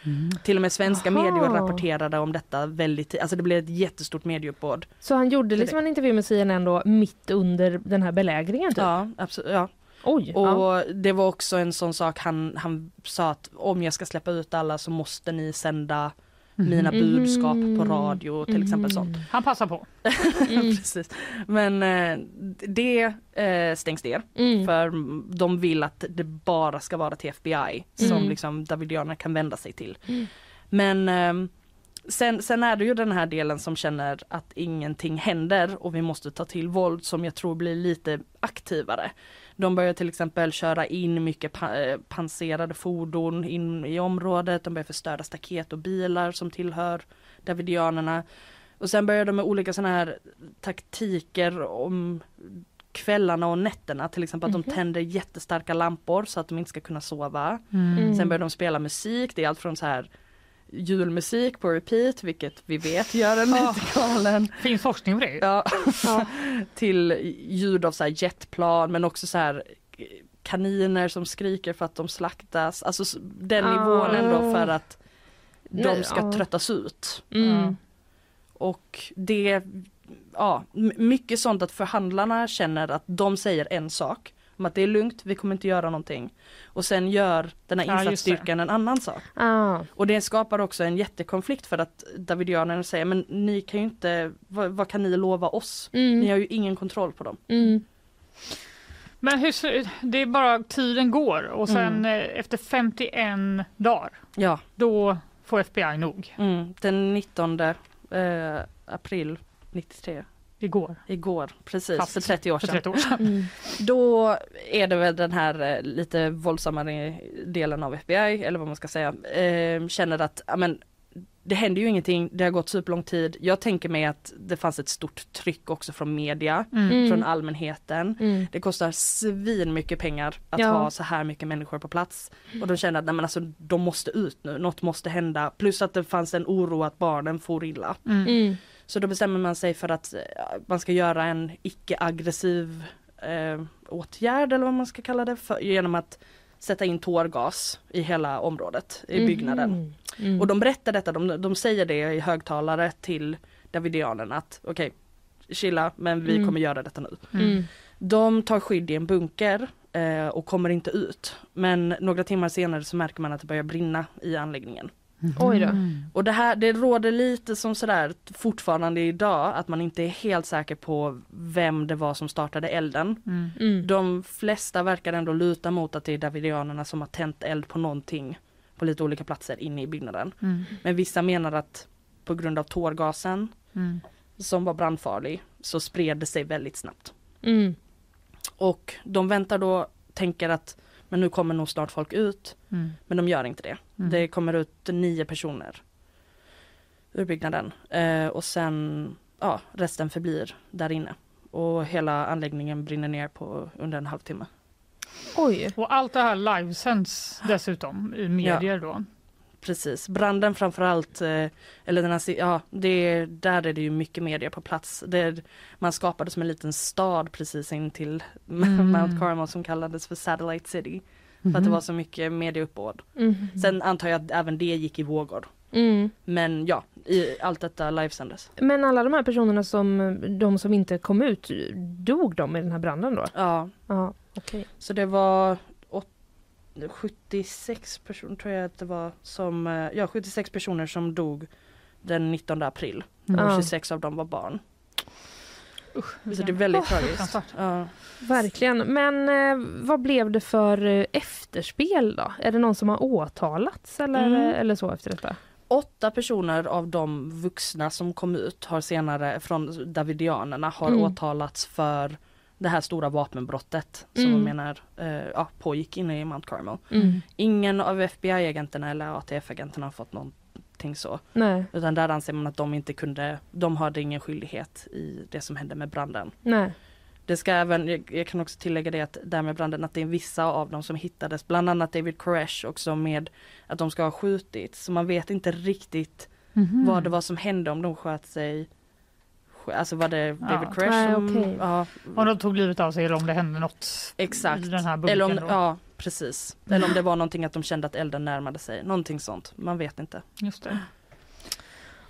Till och med svenska Jaha. medier rapporterade om detta väldigt tidigt. Alltså det blev ett jättestort medieuppbåd. Så han gjorde liksom en intervju med CNN då mitt under den här belägringen? Typ. Ja, absolut. Ja. Oj! Och ja. det var också en sån sak han, han sa att om jag ska släppa ut alla så måste ni sända mina budskap på radio till exempel sånt. Han passar på. Mm. Precis. Men eh, det eh, stängs ner Mm. för de vill att det bara ska vara till FBI som Mm. liksom Davidianer kan vända sig till. Mm. Men eh, sen, sen är det ju den här delen som känner att ingenting händer och vi måste ta till våld som jag tror blir lite aktivare. De börjar till exempel köra in mycket pa eh, panserade fordon in i området. De börjar förstöra staket och bilar som tillhör Davidianerna. Och sen börjar de med olika sådana här taktiker om kvällarna och nätterna. Till exempel att de Mhm. tänder jättestarka lampor så att de inte ska kunna sova. Mm. Sen börjar de spela musik. Det är allt från så här julmusik på repeat, vilket vi vet gör en lite galen. Finns forskning på det? Ja. till ljud av så här jetplan men också så här kaniner som skriker för att de slaktas. Alltså den Ah. nivån ändå för att de ska tröttas ut. Mm. Och det, ja, mycket sånt att förhandlarna känner att de säger en sak. Om att det är lugnt, vi kommer inte göra någonting. Och sen gör den här Ja, insatsstyrkan en annan sak. Ah. Och det skapar också en jättekonflikt för att Davidianerna säger men ni kan ju inte, vad, vad kan ni lova oss? Ni Mm. har ju ingen kontroll på dem. Mm. Men hur, det är bara tiden går och sen eh, efter 51 dagar Ja, då får FBI nog. mm, den 19 eh, april 93, Igår. igår, precis, Fast för 30 år sedan. 30 år sedan. Mm. Då är det väl den här eh, lite våldsammare delen av FBI, eller vad man ska säga, eh, känner att ja, men, det händer ju ingenting, det har gått superlång tid. Jag tänker mig att det fanns ett stort tryck också från media, Mm. från allmänheten. Mm. Det kostar svin mycket pengar att Ja. ha så här mycket människor på plats. Och de känner att nej, men alltså, de måste ut nu, något måste hända. Plus att det fanns en oro att barnen får illa. Mm. Så då bestämmer man sig för att eh, man ska göra en icke-aggressiv eh, åtgärd eller vad man ska kalla det för, genom att sätta in tårgas i hela området, i byggnaden. Mhm. Mm. Och de berättar detta, de, de säger det i högtalare till Davidianerna att okej, chilla men vi Mm. kommer göra detta nu. Mm. De tar skydd i en bunker eh, och kommer inte ut. Men några timmar senare så märker man att det börjar brinna i anläggningen. Oj då. Och det här, det råder lite som sådär fortfarande idag att man inte är helt säker på vem det var som startade elden. Mm. De flesta verkar ändå luta mot att det är Davidianerna som har tänt eld på någonting på lite olika platser inne i byggnaden. Mm. Men vissa menar att på grund av tårgasen Mm. som var brandfarlig så spred det sig väldigt snabbt. Mm. Och de väntar då, tänker att men nu kommer nog snart folk ut. Mm. Men de gör inte det. Mm. Det kommer ut nio personer ur byggnaden. Eh, och sen, ja, resten förblir där inne. Och hela anläggningen brinner ner på under en halvtimme. Oj. Och allt det här livesänds dessutom i medier då. Precis, branden framförallt, eh, eller den här, ja, det, där är det ju mycket media på plats. Det, man skapade som en liten stad precis in till Mm. Mount Carmel som kallades för Satellite City. För att det var så mycket mediauppbåd. Mm. Sen antar jag att även det gick i vågor. Mm. Men ja, i, allt detta livesändes. Men alla de här personerna som, de som inte kom ut, dog de i den här branden då? Ja, Ja, okej. så det var 76 personer tror jag att det var som, eh, ja 76 personer som dog den 19 april. Ja. Och 26 av dem var barn. Så det är väldigt tragiskt. fruktansvärt. Ja. Verkligen. Men eh, vad blev det för eh, efterspel då? Är det någon som har åtalats eller, Mm. eller så efter detta? Åtta personer av de vuxna som kom ut har senare från Davidianerna har Mm. åtalats för det här stora vapenbrottet som Mm. man menar eh, ja, pågick inne i Mount Carmel. Mm. Ingen av FBI-agenterna eller ATF-agenterna har fått någonting så. Nej, Utan där anser man att de inte kunde, de hade ingen skyldighet i det som hände med branden. nej. Det ska även, jag, jag kan också tillägga det att där med branden att det är vissa av dem som hittades, bland annat David Koresh också med att de ska ha skjutit. Så man vet inte riktigt Mhm. vad det var som hände om de sköt sig Alltså var det David Ja. Koresh Nej, som... okej. Ja, Om de tog livet av sig eller om det hände något exakt. i den här Eller om, då. ja, precis. Eller om det var någonting att de kände att elden närmade sig. Någonting sånt. Man vet inte. Just det.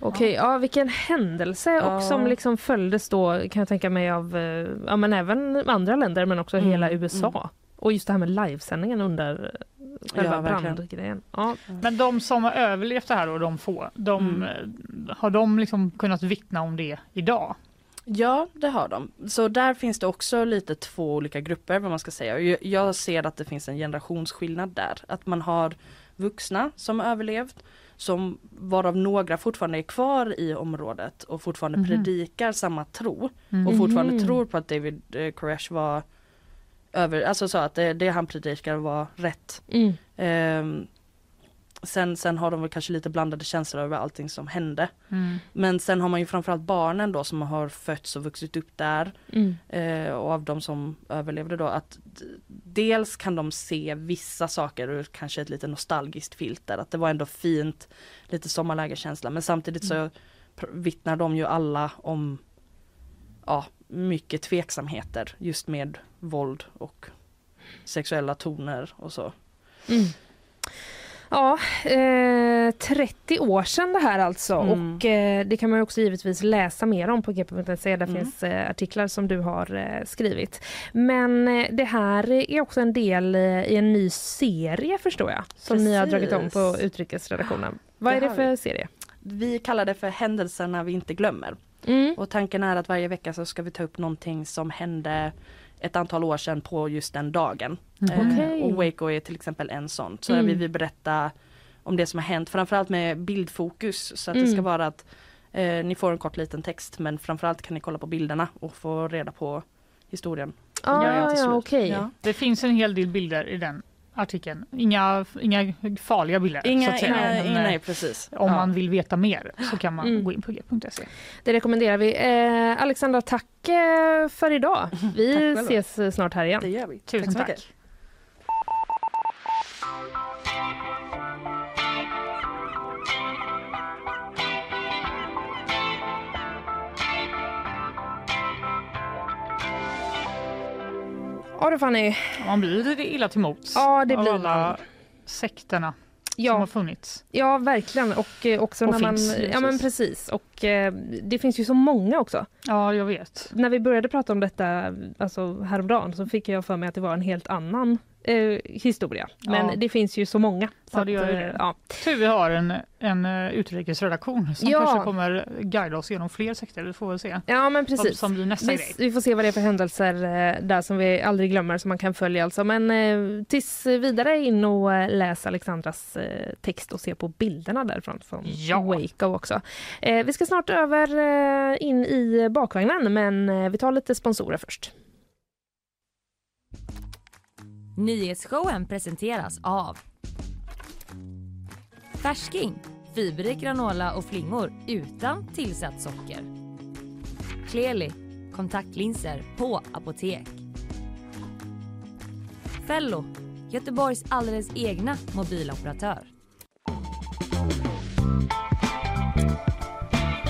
Okej, ja. vilken händelse Ja. och som liksom följdes då kan jag tänka mig av eh, ja, men även andra länder men också Mm, hela USA. mm. Och just det här med livesändningen under själva Ja, brandgrejen. Ja. Men de som har överlevt det här och de få, de, Mm. eh, har de liksom kunnat vittna om det idag? Ja, det har de. Så där finns det också lite två olika grupper vad man ska säga. Jag- ser att det finns en generationsskillnad där. Att man har vuxna som har överlevt som varav några fortfarande är kvar i området och fortfarande Mhm. predikar samma tro Mm. och fortfarande Mhm. tror på att David eh, Koresh var över, alltså så att det, det han predikar var rätt. Mm. Ehm, sen, sen har de väl kanske lite blandade känslor över allting som hände. Mm. Men sen har man ju framförallt barnen då som har fötts och vuxit upp där Mm. eh, och av de som överlevde då att dels kan de se vissa saker ur kanske ett lite nostalgiskt filter att det var ändå fint, lite sommarlägerkänsla men samtidigt så pr- vittnar de ju alla om ja, mycket tveksamheter just med våld och sexuella toner och så. Mm. Ja, eh, 30 år sedan det här alltså Mm. och eh, det kan man också givetvis läsa mer om på gp.se. Där Mm. finns eh, artiklar som du har eh, skrivit. Men eh, det här är också en del eh, i en ny serie förstår jag som ni har dragit om på Precis. utrikesredaktionen. Vad är Det det har för vi. serie? Vi kallar det för händelserna vi inte glömmer. Mm. Och tanken är att varje vecka så ska vi ta upp någonting som hände ett antal år sedan på just den dagen. Mhm. Eh, Okej. och Waco är till exempel en sån. Så Mm. där vill vi berätta om det som har hänt, framförallt med bildfokus. Så att Mm. det ska vara att eh, ni får en kort liten text men framförallt kan ni kolla på bilderna och få reda på historien. Ah, Ja, ja, okej. Ja. Det finns en hel del bilder i den artikeln. Inga, inga farliga bilder. så Inga, att säga. inga, Men, inga, eh, nej precis. Om Ja. man vill veta mer så kan man Mm. gå in på g.se. Det rekommenderar vi. Eh, Alexandra, tack eh, för idag. Vi Tack ses eh, snart här igen. Det gör vi. Tusen så tack. Ja du Fanny. Man blir lite illa till mots Ja, det av blir alla man. sekterna som Ja. har funnits. Ja, verkligen. Och eh, också Och när man... finns, Ja, men precis. Och eh, det finns ju så många också. Ja, jag vet. När vi började prata om detta alltså häromdagen så fick jag för mig att det var en helt annan eh, historia. Men Ja. det finns ju så många. Så Ja, det gör det. ja. Tur vi har en, en eh, utrikesredaktion som Ja. kanske kommer guida oss genom fler sekter. Vi får väl se ja, men precis. som blir nästa Vi, grej. vi får se vad det är för händelser eh, där som vi aldrig glömmer som man kan följa alltså. Men eh, tills vidare in och eh, läs Alexandras eh, text och se på bilderna därifrån från Ja. Waco också. Eh, vi ska snart över in i bakvagnen men vi tar lite sponsorer först. Nyhetsshowen presenteras av Färsking, fiberrik granola och flingor utan tillsatt socker. Kleli, kontaktlinser på apotek. Fello, Göteborgs alldeles egna mobiloperatör.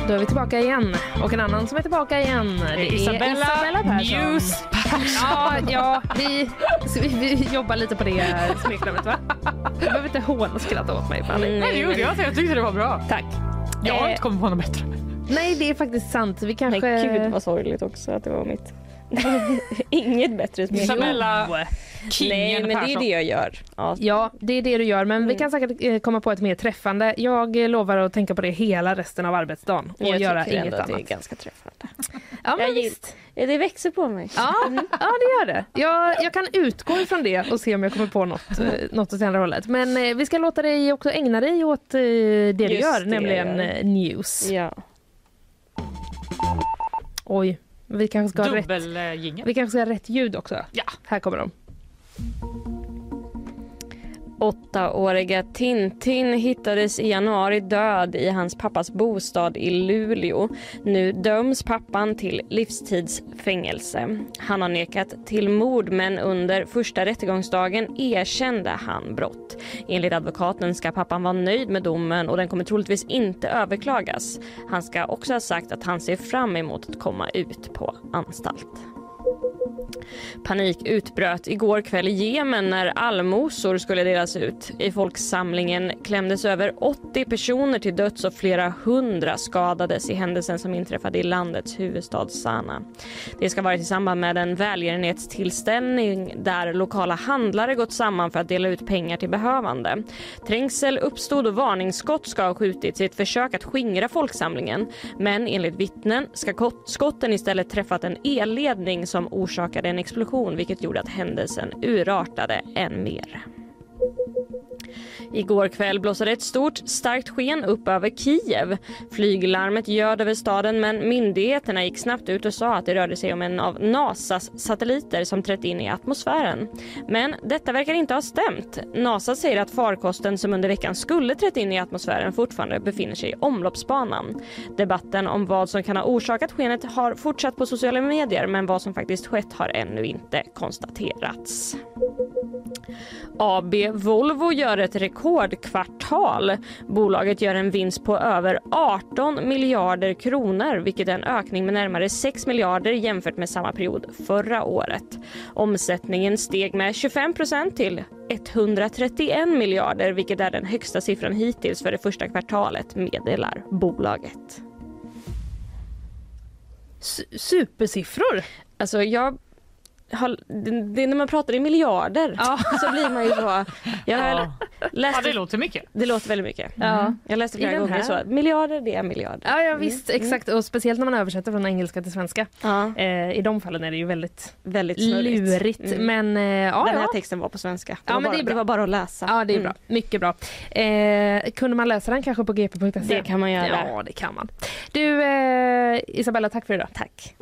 Då är vi tillbaka igen. Och en annan som är tillbaka igen. Det är Isabella Isabella Persson. News Ja, ja vi, vi, vi jobbar lite på det smeknamnet va? Du behöver inte håna och skratta åt mig Fanny. Nej, det gjorde jag inte. Jag tyckte det var bra. Tack. Jag har Eh, inte kommit på något bättre. Nej, det är faktiskt sant. Vi kanske... Men gud vad sorgligt också att det var mitt. Inget bättre smeknamn. Isabella. Kingen Nej men det är det jag gör. Ja. Ja, det är det du gör, men vi Mm. kan säkert eh, komma på ett mer träffande. Jag eh, lovar att tänka på det hela resten av arbetsdagen och jag göra tycker inget ändå att det är annat. ganska träffande. Ja, men visst. Det växer på mig. Ja, ja, det gör det. Jag, jag kan utgå ifrån det och se om jag kommer på något, eh, något åt andra hållet. Men eh, vi ska låta dig också ägna dig åt eh, det du Just gör, det nämligen gör. news. Ja. Oj, vi kanske ska ha rätt, vi kanske ska ha rätt ljud också. Ja. Här kommer de. Åttaåriga Tintin hittades i januari död i hans pappas bostad i Luleå. Nu döms pappan till livstidsfängelse. Han har nekat till mord men under första rättegångsdagen erkände han brott. Enligt advokaten ska pappan vara nöjd med domen och den kommer troligtvis inte överklagas. Han ska också ha sagt att han ser fram emot att komma ut på anstalt. Panik utbröt igår kväll i Jemen när allmosor skulle delas ut. I folksamlingen klämdes över 80 personer till döds och flera hundra skadades i händelsen som inträffade i landets huvudstad Sana. Det ska ha varit i samband med en välgörenhetstillställning där lokala handlare gått samman för att dela ut pengar till behövande. Trängsel uppstod och varningsskott ska ha skjutits i ett försök att skingra folksamlingen. Men enligt vittnen ska skotten istället träffat en elledning som orsakade en explosion vilket gjorde att händelsen urartade än mer. Igår kväll blåste ett stort starkt sken upp över Kiev. Flyglarmet ljöd, över staden men myndigheterna gick snabbt ut och sa att det rörde sig om en av Nasas satelliter som trätt in i atmosfären. Men detta verkar inte ha stämt. NASA säger att farkosten som under veckan skulle trätt in i atmosfären fortfarande befinner sig i omloppsbanan. Debatten om vad som kan ha orsakat skenet har fortsatt på sociala medier men vad som faktiskt skett har ännu inte konstaterats. AB Volvo gör ett rekord rekordkvartal. Bolaget gör en vinst på över 18 miljarder kronor vilket är en ökning med närmare 6 miljarder jämfört med samma period förra året. Omsättningen steg med 25% till 131 miljarder vilket är den högsta siffran hittills för det första kvartalet meddelar bolaget. Supersiffror! Alltså jag har, det, det är när man pratar i miljarder Ja. så blir man ju så. Jag har Ja. läst, Ja, det låter mycket. det låter väldigt mycket. Ja. Jag läste flera gånger här- så. Miljarder det är miljarder. Ja, ja visst, Mm. exakt. Och speciellt när man översätter från engelska till svenska. Ja, Eh, I de fallen är det ju väldigt väldigt snurrigt. lurigt. Mm. Men eh, ja, Den här ja. texten var på svenska. Det, Ja, var, men bara, det är bra. det var bara att läsa. ja, det är Mm. bra. Mycket bra. Eh, kunde man läsa den kanske på gp.se? Det kan man göra. Ja, det kan man. Du, eh, Isabella, tack för idag. Tack.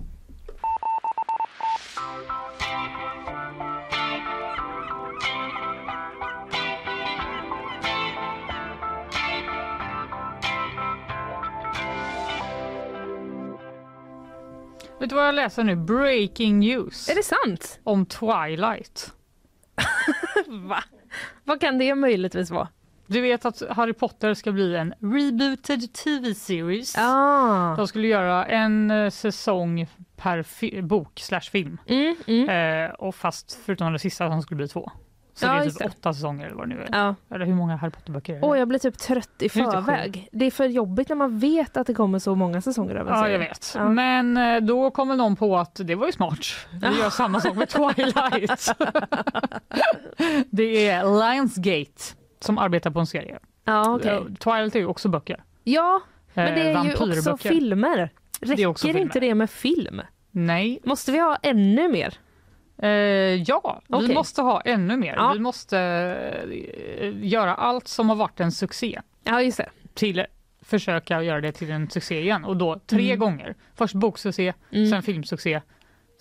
Vet du vad jag läser nu? Breaking news Är det sant? om Twilight. Va? Vad kan det möjligtvis vara? Du vet att Harry Potter ska bli en rebooted TV-series. Ah. De skulle göra en eh, säsong per bok slash film. Mm, mm. Eh, och fast förutom den sista som skulle bli två. Så Ja, det är typ det. åtta säsonger eller vad det nu är. Ja. Eller hur många Harry Potter-böcker är det? Åh, jag blir typ trött i Det förväg. Det är för jobbigt när man vet att det kommer så många säsonger av en Ja, jag vet. Ja. Men eh, då kommer någon på att det var ju smart. Vi gör samma sak med Twilight. det är Lionsgate som arbetar på en serie. Ja, okej. Eh, Twilight är ju också böcker. Ja, men det Eh, är ju också filmer. Räcker är också filmer. inte det med film? Nej. Måste vi ha ännu mer? Eh, ja, vi Okej. måste ha ännu mer. Ja. Vi måste eh, göra allt som har varit en succé Ja, just det. till försöka göra det till en succé igen. Och då tre Mm. gånger. Först boksuccé, Mm. sen filmsuccé,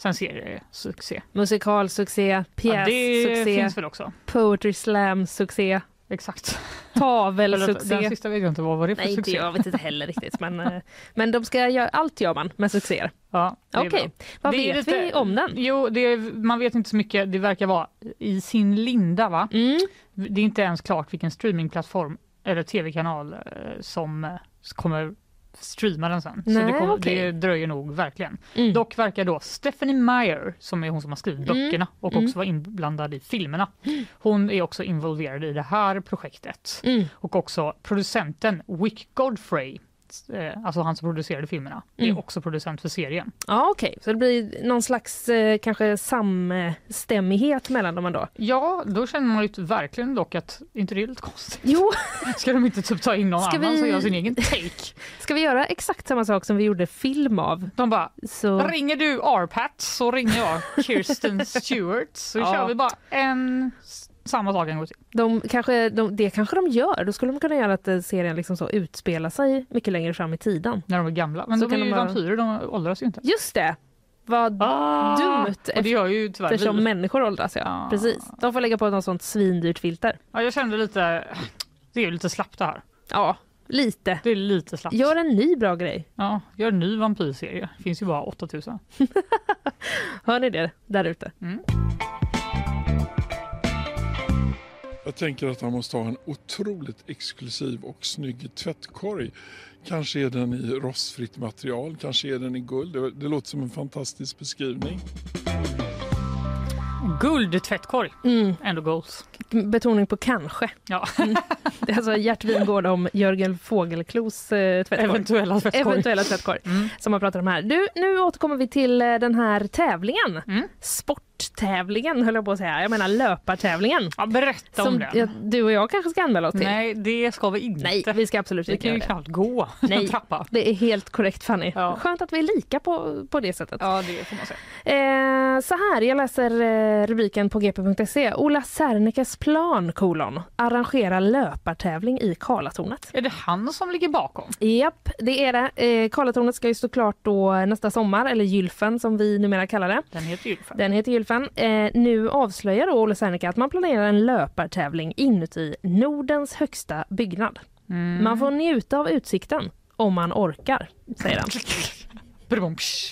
sen seriesuccé. Musikalsuccé, Ja, det pjässuccé, finns väl också. poetry slam-succé, Exakt. tavelsuccé. Den sista vet jag inte vad var det för Nej, inte succé. jag vet inte heller riktigt. Men, eh, men de ska göra, allt gör man med succéer. Ja, är Okej, bra. vad Det är vet lite- vi om den? Jo, det är, man vet inte så mycket. Det verkar vara i sin linda, va? Mm. Det är inte ens klart vilken streamingplattform eller tv-kanal eh, som eh, kommer streama den sen. så Nej, det, kommer, okej. det dröjer nog verkligen. Mm. Dock verkar då Stephanie Meyer, som är hon som har skrivit Mm. böckerna och Mm. också var inblandad i filmerna. Hon är också involverad i det här projektet. Mm. Och också producenten Wick Godfrey, eh, alltså han som producerade filmerna, Mm. är också producent för serien. Ja, okej. Så det blir någon slags eh, kanske samstämmighet mellan dem ändå? Ja, då känner man ju verkligen dock att inte det är lite konstigt. Jo, Ska de inte typ ta in någon Ska annan vi- som gör sin egen take? ska vi göra exakt samma sak som vi gjorde film av? De bara, Så... ringer du R-Pat så ringer jag Kirsten Stewart så Ja. kör vi bara en samma sak en gång till. De kanske, de, det kanske de gör. Då skulle de kunna göra att eh, serien liksom så utspelar sig mycket längre fram i tiden. När de är gamla. Men Så de är ju de bara- vampyrer, de åldras ju inte. Just det! Vad Ah! dumt Och det gör ju tyvärr eftersom vi. människor åldras. Ja. Ja. Precis. De får lägga på något sånt svindyrt filter. Ja, jag kände lite, det är ju lite slappt det här. Ja, lite. Det är lite slappt. Gör en ny bra grej. Ja, gör en ny vampyrserie. Det finns ju bara 8000. Hör ni det där ute? Mm. Jag tänker att han måste ha en otroligt exklusiv och snygg tvättkorg. Kanske är den i rostfritt material, kanske är den i guld. Det, det låter som en fantastisk beskrivning. Guldtvättkorg, Mm. ändå goals. Betoning på kanske. Ja. Det är alltså Gert Wingård om Jörgen Fågelklos eh, tvättkorg. Eventuella tvättkorg. Eventuella tvättkorg Mm. som man pratar om här. Du, nu återkommer vi till eh, den här tävlingen. Mm. Sporttävlingen höll jag på att säga. Jag menar löpartävlingen. Ja, berätta om den. ja, du och jag kanske ska anmäla oss till. Nej, det ska vi inte. Nej, vi ska absolut det inte kan ju knappt gå Nej. trappa. Det är helt korrekt Fanny. Ja. Skönt att vi är lika på, på det sättet. Ja, det får man säga. Eh, så här, jag läser eh, rubriken på gp.se. Ola Sernekes plan, kolon, arrangera löpartävling i Karlatornet. Är det han som ligger bakom? Japp, det är det. Eh, Karlatornet ska ju stå klart då nästa sommar, eller Gylfen som vi numera kallar det. Den heter Gylfen. Den heter Gylfen. Eh, nu avslöjar då Ola Serneke att man planerar en löpartävling inuti Nordens högsta byggnad. Mm. Man får njuta av utsikten om man orkar, säger han.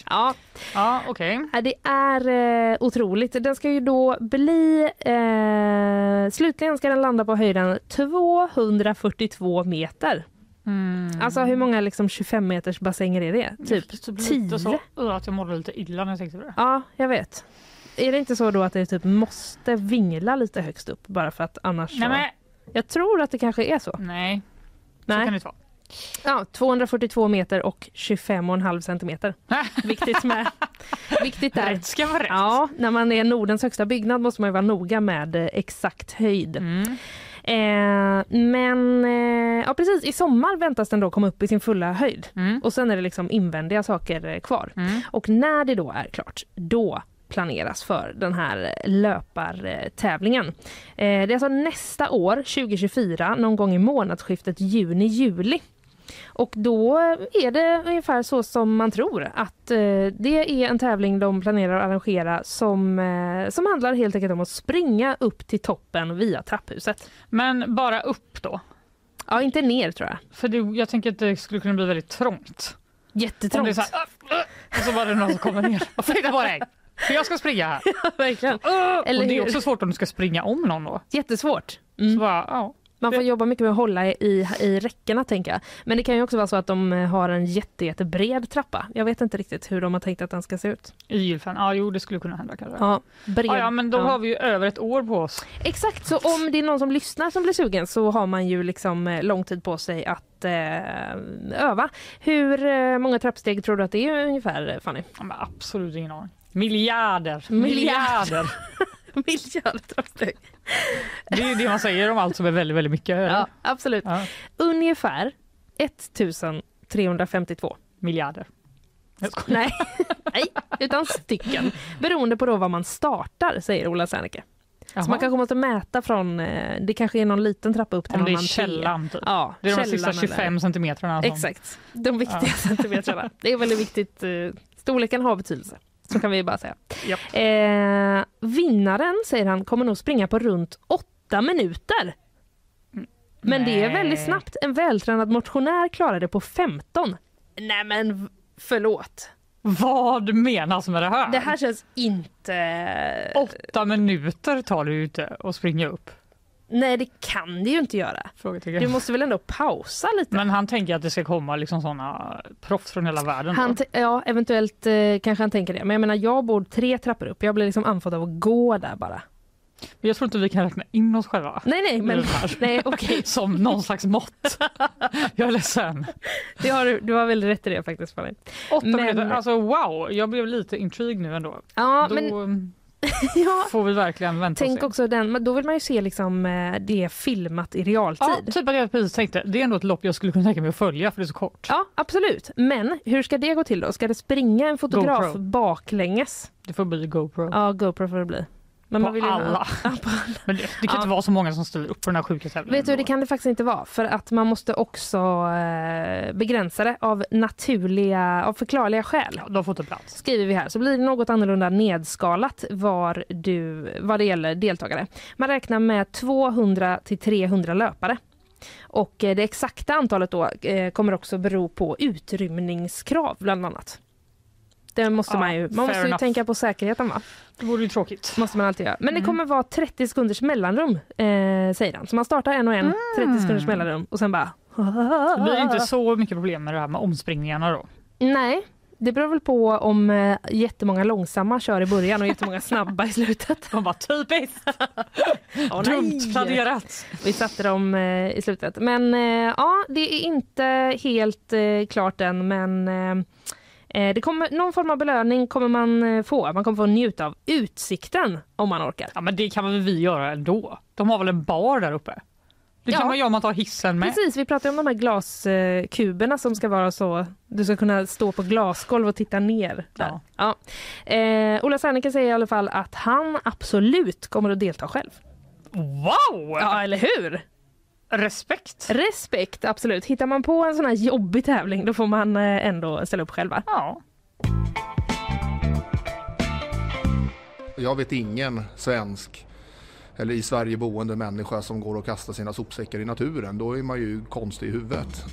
Ja, Ja, okej. Ja, Det är eh, otroligt. Den ska ju då bli... Eh, slutligen ska den landa på höjden 242 meter. Mm. Alltså hur många liksom 25 meters bassänger är det? Typ Lite 10? så, uh, att jag mådde lite illa när jag tänkte på det. Ja, jag vet. Är det inte så då att det typ måste vingla lite högst upp bara för att annars Nej, så... men, Jag tror att det kanske är så. nej. så Nej. kan det vara. Ja, 242 meter och 25,5 centimeter. Viktigt med. Viktigt där. Rätt ska vara rätt. Ja, när man är Nordens högsta byggnad måste man ju vara noga med eh, exakt höjd. Mm. Eh, men eh, ja, precis i sommar väntas den då komma upp i sin fulla höjd. Mm. Och sen är det liksom invändiga saker eh, kvar. Mm. Och när det då är klart, då planeras för den här löpartävlingen. Eh, det är alltså nästa år, 2024, någon gång i månadsskiftet juni-juli. Och då är det ungefär så som man tror att eh, det är en tävling de planerar att arrangera som, eh, som handlar helt enkelt om att springa upp till toppen via trapphuset. Men bara upp då? Ja, inte ner tror jag. För det, jag tänker att det skulle kunna bli väldigt trångt. Om det är Jättetrångt. så här, och så var det någon som kommer ner. Och flytta på dig! För jag ska springa här. Verkligen. Eller och det är också svårt om du ska springa om någon då. Jättesvårt. Så Mm. bara, ja. Man får jobba mycket med att hålla i, i räckena tänker jag. Men det kan ju också vara så att de eh, har en jätte, jättebred trappa. Jag vet inte riktigt hur de har tänkt att den ska se ut. I Gylfen, ja jo det skulle kunna hända kanske. Ja, bred. Ja, ja men då Ja. har vi ju över ett år på oss. Exakt, så om det är någon som lyssnar som blir sugen så har man ju liksom eh, lång tid på sig att eh, öva. Hur eh, många trappsteg tror du att det är ungefär Fanny? Ja, absolut ingen aning. Miljarder! Miljard. Miljarder! Miljarder trappsteg. Det är det man säger om allt som är väldigt, väldigt mycket. eller? Ja, absolut. Ja. Ungefär 1352. Miljarder. Nej, nej, utan stycken. Beroende på då vad man startar, säger Ola Serneke. Jaha. Så man kanske måste mäta från, eh, det kanske är någon liten trappa upp till Om det är källan typ. Ja, Det är de sista 25 eller- centimeterna. Som... Exakt, de viktiga centimetrarna. Det är väldigt viktigt. eh, Storleken har betydelse. Så kan vi bara säga. Japp. Eh, vinnaren, säger han, kommer nog springa på runt åtta minuter. Men det är väldigt Nej. snabbt. En vältränad motionär klarar det på 15. Nej men förlåt. Vad menas med det här? Det här känns inte... Åtta minuter tar det ju inte att springa upp. Nej det kan det ju inte göra. Frågetecken. Du måste väl ändå pausa lite? Men han tänker att det ska komma liksom såna proffs från hela världen. Han t- ja, eventuellt eh, kanske han tänker det. Men jag menar, jag bor tre trappor upp. Jag blir liksom andfådd av att gå där bara. Men jag tror inte vi kan räkna in oss själva. Nej, nej, men nej, okej. Som någon slags mått. Jag är ledsen. Det har, du- du har väldigt rätt i det faktiskt. Fanny. Åtta Men- minuter, alltså wow, jag blev lite intrigued nu ändå. Ja, Då men ja, får vi verkligen vänta tänk också den. Då vill man ju se liksom eh, det filmat i Ja, realtid. typ att jag precis tänkte, det är ändå ett lopp jag skulle kunna tänka mig att följa för det är så kort. Ja, absolut. Men hur ska det gå till då? Ska det springa en fotograf GoPro. baklänges? Det får bli GoPro. Ja, GoPro får det bli. Men på man vill ju- alla. Ja, på alla. Men det, det kan Ja. inte vara så många som ställer upp på den här sjuka tävlingen. Vet du, det kan det faktiskt inte vara. För att man måste också eh, begränsa det av naturliga, av förklarliga skäl. Ja, de får inte plats. Skriver vi här. Så blir det något annorlunda nedskalat var du, vad det gäller deltagare. Man räknar med 200 till 300 löpare. Och eh, det exakta antalet då eh, kommer också bero på utrymningskrav bland annat. Det måste Ja, man ju, man måste ju tänka på säkerheten va? Det vore ju tråkigt. Måste man alltid göra. Men det Mm. kommer vara 30 sekunders mellanrum, eh, säger han. Så man startar en och en, 30 sekunders mellanrum och sen bara... Det blir inte så mycket problem med det här med omspringningarna då. Nej, det beror väl på om eh, jättemånga långsamma kör i början och jättemånga snabba i slutet. De bara typiskt! Åh, Dumt planerat! Vi satte dem eh, i slutet. Men eh, ja, det är inte helt eh, klart än. Men Eh, det kommer, någon form av belöning kommer man eh, få. Man kommer få njuta av utsikten om man orkar. Ja men det kan väl vi göra ändå. De har väl en bar där uppe? Det kan Ja. man göra om man tar hissen med. Precis, vi pratar om de här glaskuberna som ska vara så, du ska kunna stå på glasgolv och titta ner. Där. Ja. Eh, Ola Serneke säger i alla fall att han absolut kommer att delta själv. Wow! Ja, eller hur? Respekt. Respekt, absolut. Hittar man på en sån här jobbig tävling då får man eh, ändå ställa upp själva. Ja. Jag vet ingen svensk eller i Sverige boende människa som går och kastar sina sopsäckar i naturen. Då är man ju konstig i huvudet.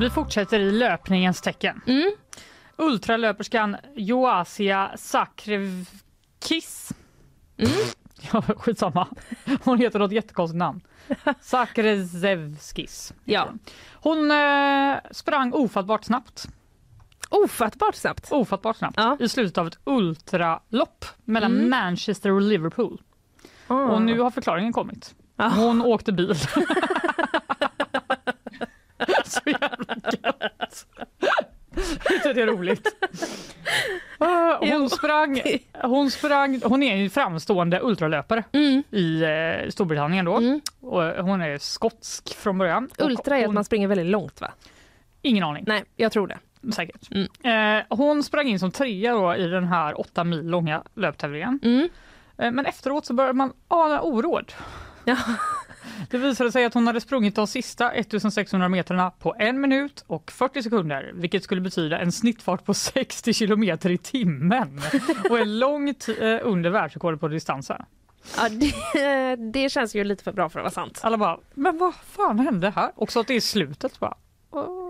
Vi fortsätter i löpningens tecken. Mm. Ultralöperskan Joasia Sakrevkis. Mm. Ja, skitsamma. Hon heter något jättekonstigt namn. Sakrezevskis. Ja. Hon eh, sprang ofattbart snabbt. Ofattbart snabbt? Ofattbart snabbt. I slutet av ett ultralopp mellan Mm. Manchester och Liverpool. Ah. Och nu har förklaringen kommit. Hon åkte bil. Så jävla gött. Det är roligt? Ah, Hon sprang, hon sprang, hon är en framstående ultralöpare Mm. i eh, Storbritannien då. Och hon är skotsk från början. Ultra är att hon- man springer väldigt långt va? Ingen aning. Nej, jag tror det. Säkert. Mm. Eh, hon sprang in som trea då i den här åtta mil långa löptävlingen. Mm. Eh, men efteråt så började man ana oråd. Det visade sig att hon hade sprungit de sista 1600 metrarna på en minut och 40 sekunder, vilket skulle betyda en snittfart på 60 kilometer i timmen och är långt eh, under världsrekordet på distansen. Ja, det, det känns ju lite för bra för att vara sant. Alla bara, men vad fan hände här? Också att det är slutet bara.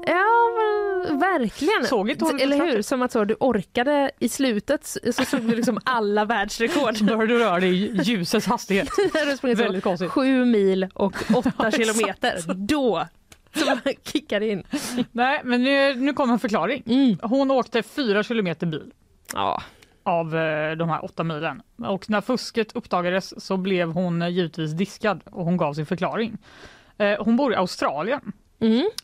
Ja, men verkligen. Såg inte hon Eller hur? Som att så, du orkade i slutet så såg du liksom alla världsrekord. Började du röra dig i ljusets hastighet. Väldigt konstigt. sju mil och åtta Ja, kilometer. Då så kickar in. Nej, men nu, nu kommer en förklaring. Hon åkte fyra kilometer bil. Ja. Av eh, de här åtta milen. Och när fusket uppdagades så blev hon eh, givetvis diskad och hon gav sin förklaring. Eh, hon bor i Australien.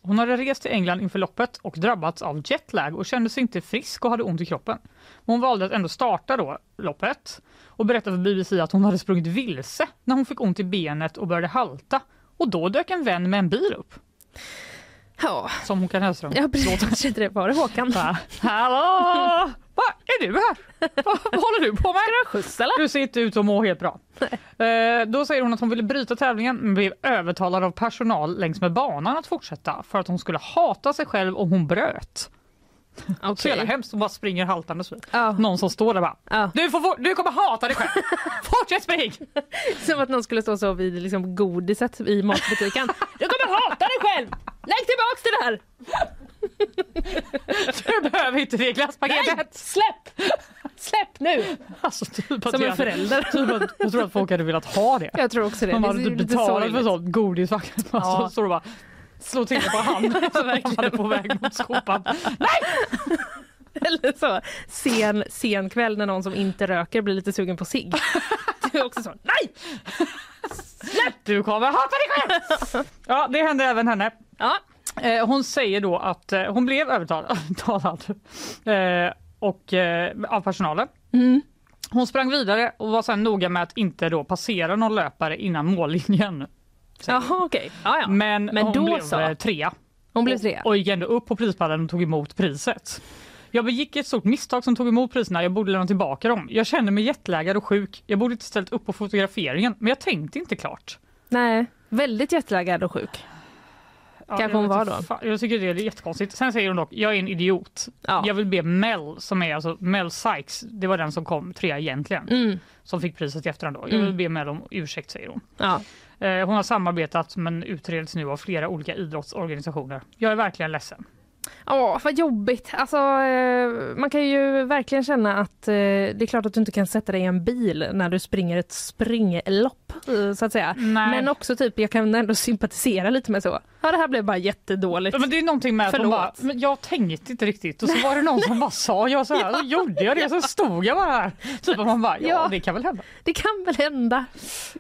Hon hade rest till England inför loppet och drabbats av jetlag och kände sig inte frisk och hade ont i kroppen. Hon valde att ändå starta då loppet och berättade för BBC att hon hade sprungit vilse när hon fick ont i benet och började halta. Och då dök en vän med en bil upp. Ja. Som Håkan Hellström. Ja, precis. Det. Var det Håkan? Hallå! Vad är du här? Vad, håller du på med? Ska du skjuts eller? Du ser inte ut att må helt bra. Eh, då säger hon att hon ville bryta tävlingen men blev övertalad av personal längs med banan att fortsätta för att hon skulle hata sig själv om hon bröt. Så jävla hemskt, hon bara springer haltande. Så. Någon som står där bara, du, får, få- du kommer hata dig själv. Fortsätt spring! Som att någon skulle stå så vid liksom godiset i matbutiken. Du kommer hata dig själv! Lägg tillbaks det där! Du behöver inte det glasspaketet. Nej, släpp! Släpp nu! Alltså, typ Som en förälder. Typ att, jag tror att folk hade velat ha det. Jag tror också det. Man Det hade typ betalat för sånt godis. Ja. Så står det bara slå till på handen som hade på väg mot skopan. Eller så sen, sen kväll när någon som inte röker blir lite sugen på cigg. Det är också så. Nej! Du kommer hata dig själv! Ja, det hände även henne. Ja. Eh, hon säger då att eh, hon blev övertalad eh, och, av personalen. Mm. Hon sprang vidare och var sen noga med att inte då passera någon löpare innan mållinjen. Jaha okej. Ja, ja. Men, Men hon blev så. trea. Hon blev trea. Och, och gick ändå upp på prispallen och tog emot priset. Jag begick ett stort misstag som tog emot priserna. Jag borde lämna tillbaka dem. Jag kände mig jetlaggad och sjuk. Jag borde inte ställt upp på fotograferingen, men jag tänkte inte klart. Nej, väldigt jetlaggad och sjuk. Ja, Kanske jag hon var då. fan. Jag tycker det är jättekonstigt. Sen säger hon dock, jag är en idiot. Ja. Jag vill be Mel, som är alltså Mel Sykes, det var den som kom trea egentligen, Mm. som fick priset i efterhand då. Jag Mm. vill be Mel om ursäkt, säger hon. Ja. Eh, Hon har samarbetat men utreds nu av flera olika idrottsorganisationer. Jag är verkligen ledsen. Ja, vad jobbigt. Alltså, eh, man kan ju verkligen känna att eh, det är klart att du inte kan sätta dig i en bil när du springer ett springlopp. Så att säga. Nej. Men också typ jag kan ändå sympatisera lite med så. Ja det här blev bara jättedåligt. Ja, Men det är någonting med att Förlåt. bara, men jag tänkte inte riktigt och så var det någon som bara sa jag så här, så gjorde jag det så stod jag bara här. Typ att man bara, ja, Ja. det kan väl hända. Det kan väl hända.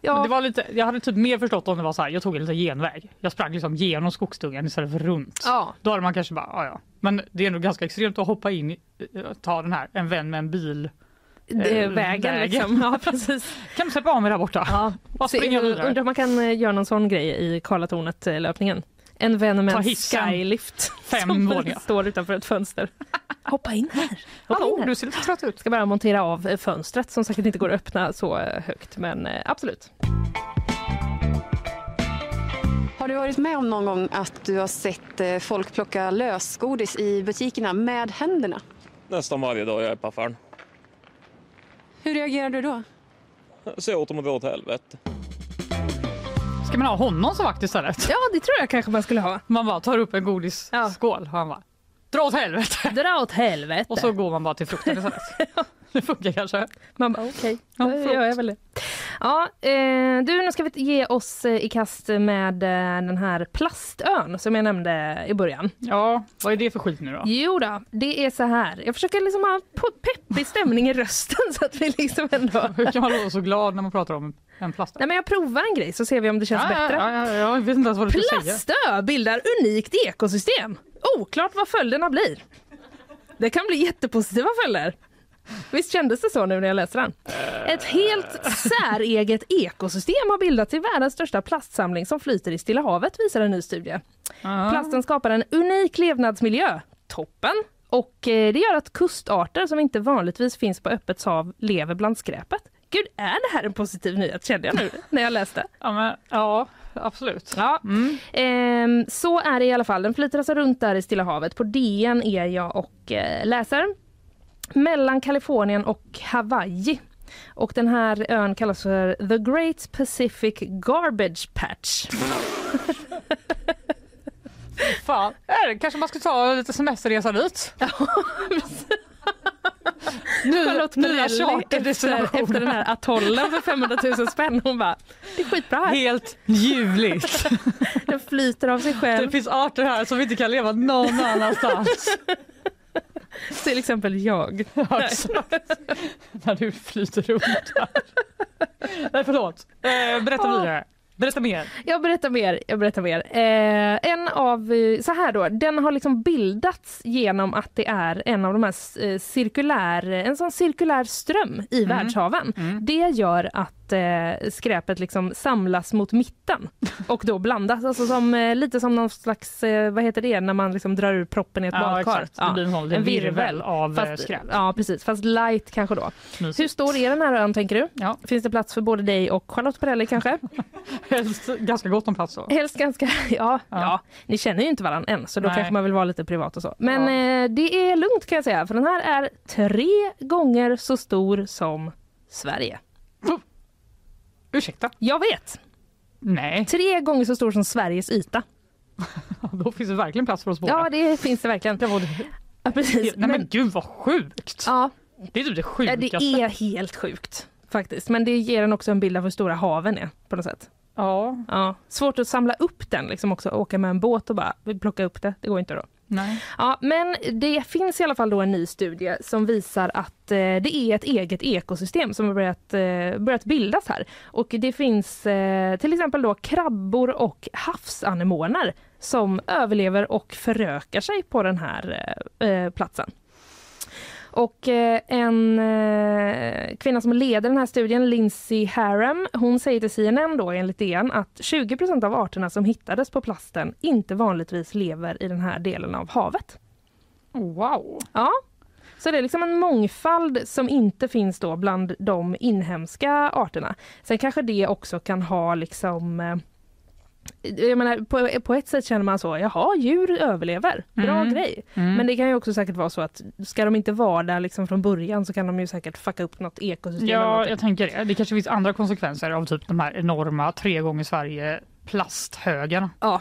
Ja. Men det var lite, jag hade typ mer förstått om det var så här, jag tog en liten genväg. Jag sprang liksom genom skogsdungen istället för runt. Ja. Då hade man kanske bara, ja ja. Men det är nog ganska extremt att hoppa in, eh, ta den här, en vän med en bil. Det är eh, vägen liksom. Ja, precis. Kan du släppa av mig där borta? Ja. Springa vidare. undrar om man kan eh, göra någon sån grej i Karlatornet-löpningen. En vän med en skylift Fem som våningar. står utanför ett fönster. Hoppa in här. Hoppa Hallå, in här. du ser lite trött ut. Ska bara montera av eh, fönstret som säkert inte går att öppna så eh, högt men eh, absolut. Har du varit med om någon gång att du har sett eh, folk plocka lösgodis i butikerna med händerna? Nästan varje dag jag är på affären. Hur reagerar du då? Säg åt dem att gå åt helvete. Ska man ha honom som vakt istället? Ja det tror jag kanske man skulle ha. Man bara tar upp en godisskål och han bara, dra åt helvete. Dra åt helvete. Och så går man bara till frukten istället. det funkar kanske. Man bara okej, Ja, då gör jag väl det. Ja, eh, du nu ska vi ge oss eh, i kast med eh, den här plastön som jag nämnde i början. Ja, vad är det för skit nu då? Jo då, det är så här. Jag försöker liksom ha peppig stämning i rösten så att vi liksom ändå... Hur kan man låta så glad när man pratar om en plast? Nej men jag provar en grej så ser vi om det känns Ja, bättre. Ja, ja, ja, jag vet inte ens vad du. Plastö bildar unikt ekosystem. Oklart vad följderna blir. Det kan bli jättepositiva följder. Visst kändes det så nu när jag läste den? Ett helt säreget ekosystem har bildats i världens största plastsamling som flyter i Stilla havet visar en ny studie. Plasten skapar en unik levnadsmiljö. Toppen! Och eh, det gör att kustarter som inte vanligtvis finns på öppet hav lever bland skräpet. Gud, är det här en positiv nyhet kände jag nu när jag läste. Ja, men, ja absolut. Ja. Ehm, så är det i alla fall. Den flyter alltså runt där i Stilla havet. På DN är jag och eh, läser. Mellan Kalifornien och Hawaii. Och den här ön kallas för The Great Pacific Garbage Patch. Fan, äh, kanske man ska ta lite semesterresa dit? Ny- Charlotte Perrelli efter, efter den här atollen för 500 000 spänn. Hon bara, det är skitbra här. Helt ljuvligt. Den flyter av sig själv. Det finns arter här som inte kan leva någon annanstans. Till exempel jag. Ja. När du flyter runt här. Nej förlåt, eh, berätta Ja. vidare. Berätta mer. Jag berättar mer. Jag berättar mer. Eh, en av, eh, så här då, den har liksom bildats genom att det är en av de här eh, cirkulär, en sån cirkulär ström i Mm. världshaven. Det gör att eh, skräpet liksom samlas mot mitten och då blandas. Alltså som, eh, lite som någon slags, eh, vad heter det, när man liksom drar ur proppen i ett Ja, badkar. blir en liten virvel av, eh, skräp. Ja precis, fast light kanske då. Mysigt. Hur stor är den här ön tänker du? Ja. Finns det plats för både dig och Charlotte Perrelli kanske? Helst ganska gott om plats då. Helst ganska, ja, ja. Ni känner ju inte varandra än så då Nej. kanske man vill vara lite privat och så. Men eh, det är lugnt kan jag säga för den här är tre gånger så stor som Sverige. Ursäkta? Jag vet! Nej, Tre gånger så stor som Sveriges yta. då finns det verkligen plats för oss båda. Ja det finns det verkligen. Det var. Ja, precis. Nej men gud vad sjukt! ja, Det är typ det sjukaste. det är helt sjukt faktiskt. Men det ger en också en bild av hur stora haven är på något sätt. Ja, Ja, svårt att samla upp den liksom också, åka med en båt och bara plocka upp det. Det går inte då nej. Ja, men det finns i alla fall då en ny studie som visar att eh, det är ett eget ekosystem som har börjat, eh, börjat bildas här. Och det finns eh, till exempel då krabbor och havsanemoner som överlever och förökar sig på den här eh, eh platsen. Och eh, en eh, kvinna som leder den här studien, Lindsay Haram, hon säger till CNN då enligt DN att 20% av arterna som hittades på plasten inte vanligtvis lever i den här delen av havet. Wow. Ja, så det är liksom en mångfald som inte finns då bland de inhemska arterna. Sen kanske det också kan ha liksom eh, jag menar, på, på ett sätt känner man så, jaha, djur överlever, bra Mm. grej. Mm. Men det kan ju också säkert vara så att ska de inte vara där liksom från början så kan de ju säkert fucka upp något ekosystem. Ja, jag tänker det. Det kanske finns andra konsekvenser av typ de här enorma tre gånger Sverige plasthögarna. Ja.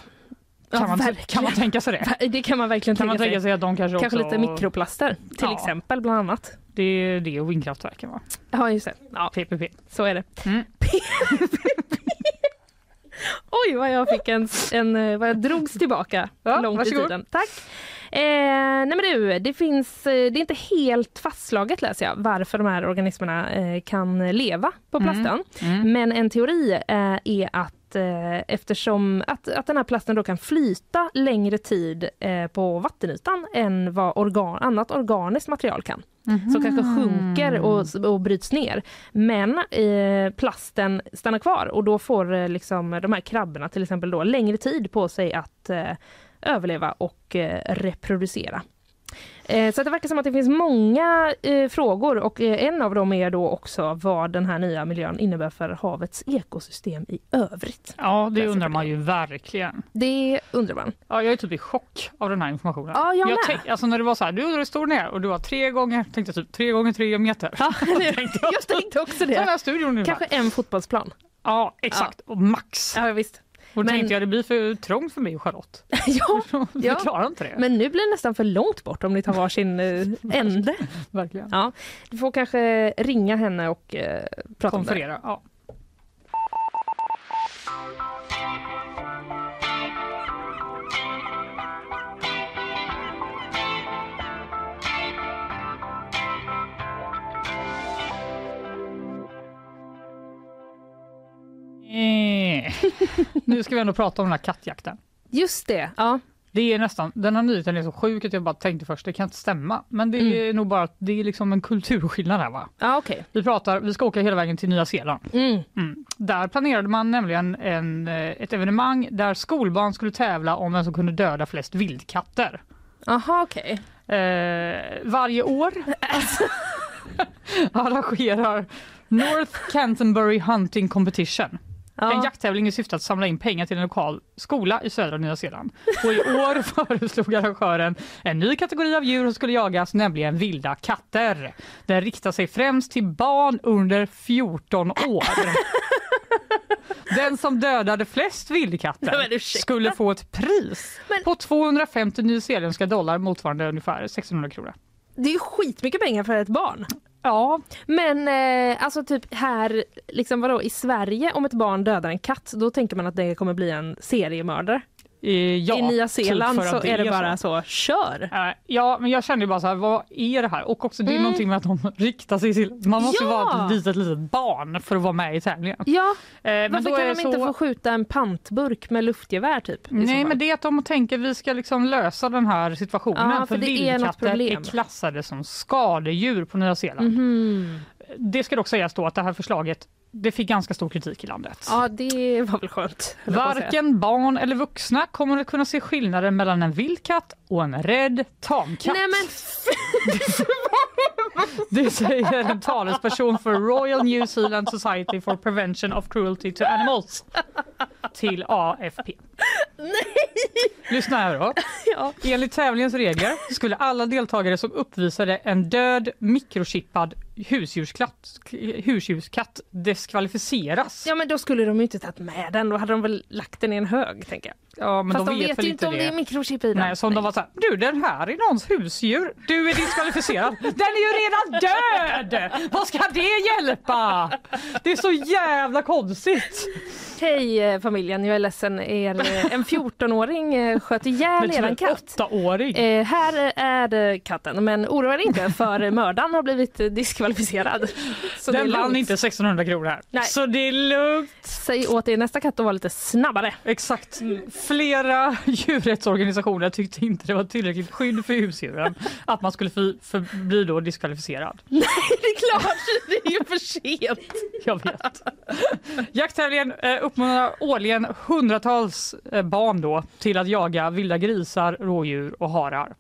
Kan, Ja, man, verkligen. kan man tänka sig det? Det kan man verkligen Kan man tänka tänka sig att de kanske, Kanske också... lite mikroplaster till Ja. exempel bland annat. Det är det och vindkraftverken va? Ja just det, ja, PPP. så är det. Mm. Oj vad jag fick en, en eh, vad jag drogs tillbaka Ja, långt varsågod. i tiden. Tack. Eh, nej men du, det finns, eh, det är inte helt fastslaget läser jag varför de här organismerna eh, kan leva på Mm. plasten. Mm. Men en teori eh, är att eh, eftersom att, att den här plasten då kan flyta längre tid på vattenytan än vad organ, annat organiskt material kan. Som kanske sjunker och, och bryts ner. Men eh, plasten stannar kvar och då får eh, liksom, de här krabborna till exempel då längre tid på sig att eh, överleva och eh, reproducera. Eh, Så det verkar som att det finns många eh, frågor och eh, en av dem är då också vad den här nya miljön innebär för havets ekosystem i övrigt. Ja, det undrar man ju verkligen. Det undrar man. Ja, jag är typ i chock av den här informationen. Ja, jag med. tänk, alltså när det var så här, du undrar hur stor den är och du var tre gånger, tänkte jag typ tre gånger tre meter. Ja, jag tänkte också Så den här det. Kanske en fotbollsplan. Ja, exakt. Och max. Ja, visst. Och då Men- tänkte jag det blir för trångt för mig och Charlotte. ja, Jag klarar inte det. Men nu blir det nästan för långt bort om ni tar varsin eh, ände. Verkligen. Ja, du får kanske ringa henne och eh, prata om det. Konferera. Ja. Nu ska vi ändå prata om den här kattjakten. Just det, ja. Det är nästan, den här nyheten är så sjuk att jag bara tänkte först, det kan inte stämma. Men det är nog bara att det är liksom en kulturskillnad här va? Ja, okej. Vi pratar, vi ska åka hela vägen till Nya Zeeland. Mm. Mm. Där planerade man nämligen en, eh, ett evenemang där skolbarn skulle tävla om vem som kunde döda flest vildkatter. Aha, okej. Eh, varje år arrangerar North Canterbury Hunting Competition. En jakttävling i syfte att samla in pengar till en lokal skola i södra Nya Zeeland. Och i år föreslog arrangören en ny kategori av djur som skulle jagas, nämligen vilda katter. Den riktar sig främst till barn under 14 år. Den som dödade flest vildkatter men skulle få ett pris på 250 nyzeeländska dollar motsvarande ungefär 1600 kronor. Det är ju skitmycket pengar för ett barn. Ja. Men eh, alltså typ här, liksom vadå, i Sverige om ett barn dödar en katt, då tänker man att det kommer bli en seriemördare ja, I Nya typ Zeeland att så det är det är bara så. så, kör! Eh, Ja, men jag kände bara så här, vad är det här? Och också det är Mm. någonting med att de riktar sig till, man måste Ja! vara ett litet, litet barn för att vara med i tävlingen. Ja, Eh, men varför då kan är de det inte så- få skjuta en pantburk med luftgevär typ? så Nej, men det är att de tänker vi ska liksom lösa den här situationen. Ja, för för är vildkatter är, problem. klassade som skadedjur på Nya Zeeland. Mhm. Det ska dock sägas då att det här förslaget det fick ganska stor kritik i landet. Ja, det var väl skönt. Varken barn eller vuxna kommer att kunna se skillnaden mellan en vildkatt och en rädd tamkatt. Nej men Det säger en talesperson för Royal New Zealand Society for Prevention of Cruelty to Animals till AFP. Lyssna här då. Ja. Enligt tävlingens regler skulle alla deltagare som uppvisade en död mikrochippad husdjurskatt, husdjurskatt diskvalificeras. Ja men då skulle de ju inte tagit med den, då hade de väl lagt den i en hög tänker jag. Ja, men Fast de vet, väl ju inte om det är mikrochip i den. Nej, som de var så här, du den här är någons husdjur, du är diskvalificerad. Den är ju redan död! Vad ska det hjälpa? Det är så jävla konstigt. Hej eh, familjen, jag är ledsen. Er, eh, en 14-åring eh, sköt ihjäl en katt. Eh, här är katten, men oroa er inte för mördaren har blivit diskvalificerad. Så Den vann inte 1600 kronor här. Nej. Så det är lugnt. Säg åt er nästa katt att vara lite snabbare. Exakt. Flera djurrättsorganisationer tyckte inte det var tillräckligt skydd för husdjuren att man skulle för, för, bli då diskvalificerad. Nej, det är klart, det är ju för sent. Jag vet. Jakttävlingen eh, uppmuntrar årligen hundratals eh, barn då till att jaga vilda grisar, rådjur och harar.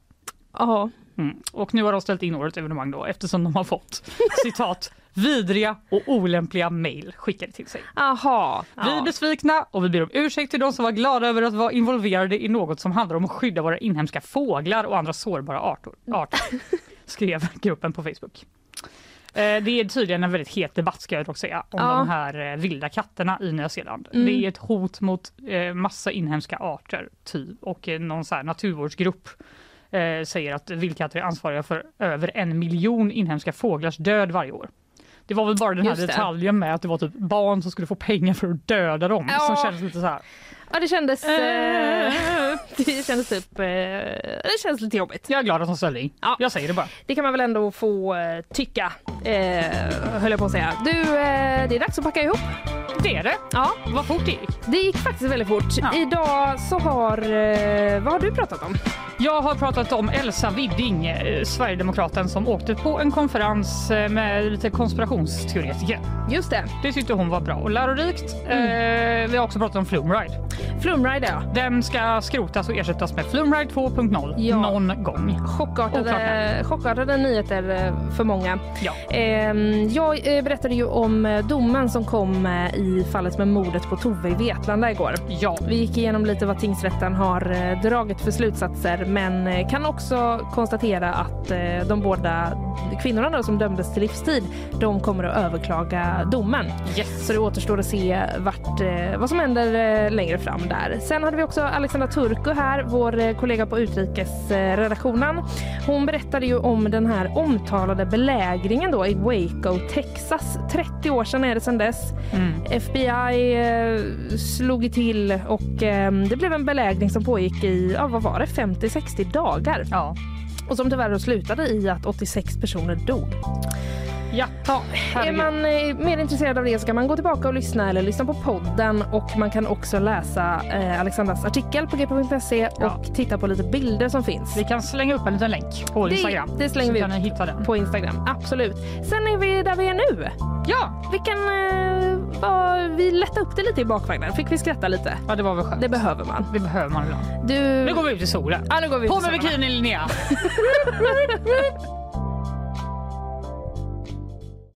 Ja. Mm. Och nu har de ställt in årets evenemang då eftersom de har fått citat vidriga och olämpliga mejl skickade till sig. Aha. Vi är besvikna och vi ber om ursäkt till de som var glada över att vara involverade i något som handlar om att skydda våra inhemska fåglar och andra sårbara arter, arter skrev gruppen på Facebook. Eh, Det är tydligen en väldigt het debatt ska jag dock säga om Ja. de här eh, vilda katterna i Nya Zeeland. Mm. Det är ett hot mot eh, massa inhemska arter typ, och någon så här naturvårdsgrupp säger att vildkatter är ansvariga för över en miljon inhemska fåglars död varje år. Det var väl bara den här Just det. detaljen med att det var typ barn som skulle få pengar för att döda dem Ja. som kändes lite så här. Ja det kändes, eh, det kändes typ, eh, det kändes lite jobbigt. Jag är glad att de ställde in. Ja. Jag säger det bara. Det kan man väl ändå få tycka, eh, höll jag på att säga. Du, det är dags att packa ihop. Det är det. Ja. Vad fort det gick. Det gick faktiskt väldigt fort. Ja. Idag så har, eh, vad har du pratat om? Jag har pratat om Elsa Widding, eh, Sverigedemokraten som åkte på en konferens eh, med lite konspirationsteoretiker. Just det. Det tyckte hon var bra och lärorikt. Eh, vi har också pratat om Flumride. Flumride ja. Den ska skrotas och ersättas med Flumride 2.0 Ja. någon gång. Chockartade, chockartade nyheter för många. Ja. Ehm, Jag berättade ju om domen som kom eh, i fallet med mordet på Tove i Vetlanda igår. Ja. Vi gick igenom lite vad tingsrätten har eh, dragit för slutsatser men eh, kan också konstatera att eh, de båda kvinnorna då, som dömdes till livstid de kommer att överklaga domen. Yes. Så det återstår att se vart, vad som händer längre fram där. Sen hade vi också Alexandra Turku här, vår kollega på utrikesredaktionen. Hon berättade ju om den här omtalade belägringen då i Waco, Texas. 30 år sedan är det sedan dess. Mm. FBI eh, slog till och eh, det blev en belägring som pågick i, ja, vad var det, 50-60 dagar. Ja. Och som tyvärr slutade i att 86 personer dog. Ja, Är herregud. man eh, mer intresserad av det så kan man gå tillbaka och lyssna eller lyssna på podden och man kan också läsa eh, Alexandras artikel på gp.se och titta på lite bilder som finns. Vi kan slänga upp en liten länk på Det- Instagram. det slänger så vi kan ni hitta den. På Instagram, absolut. Sen är vi där vi är nu. Ja! Vi kan eh, bara- vi lätta upp det lite i bakvagnen. Fick vi skratta lite? Ja, det var väl skönt. Det behöver man. Det behöver man ibland. Du... Nu går vi ut i solen. Ja, nu går vi ut På med solen. bikini Linnea!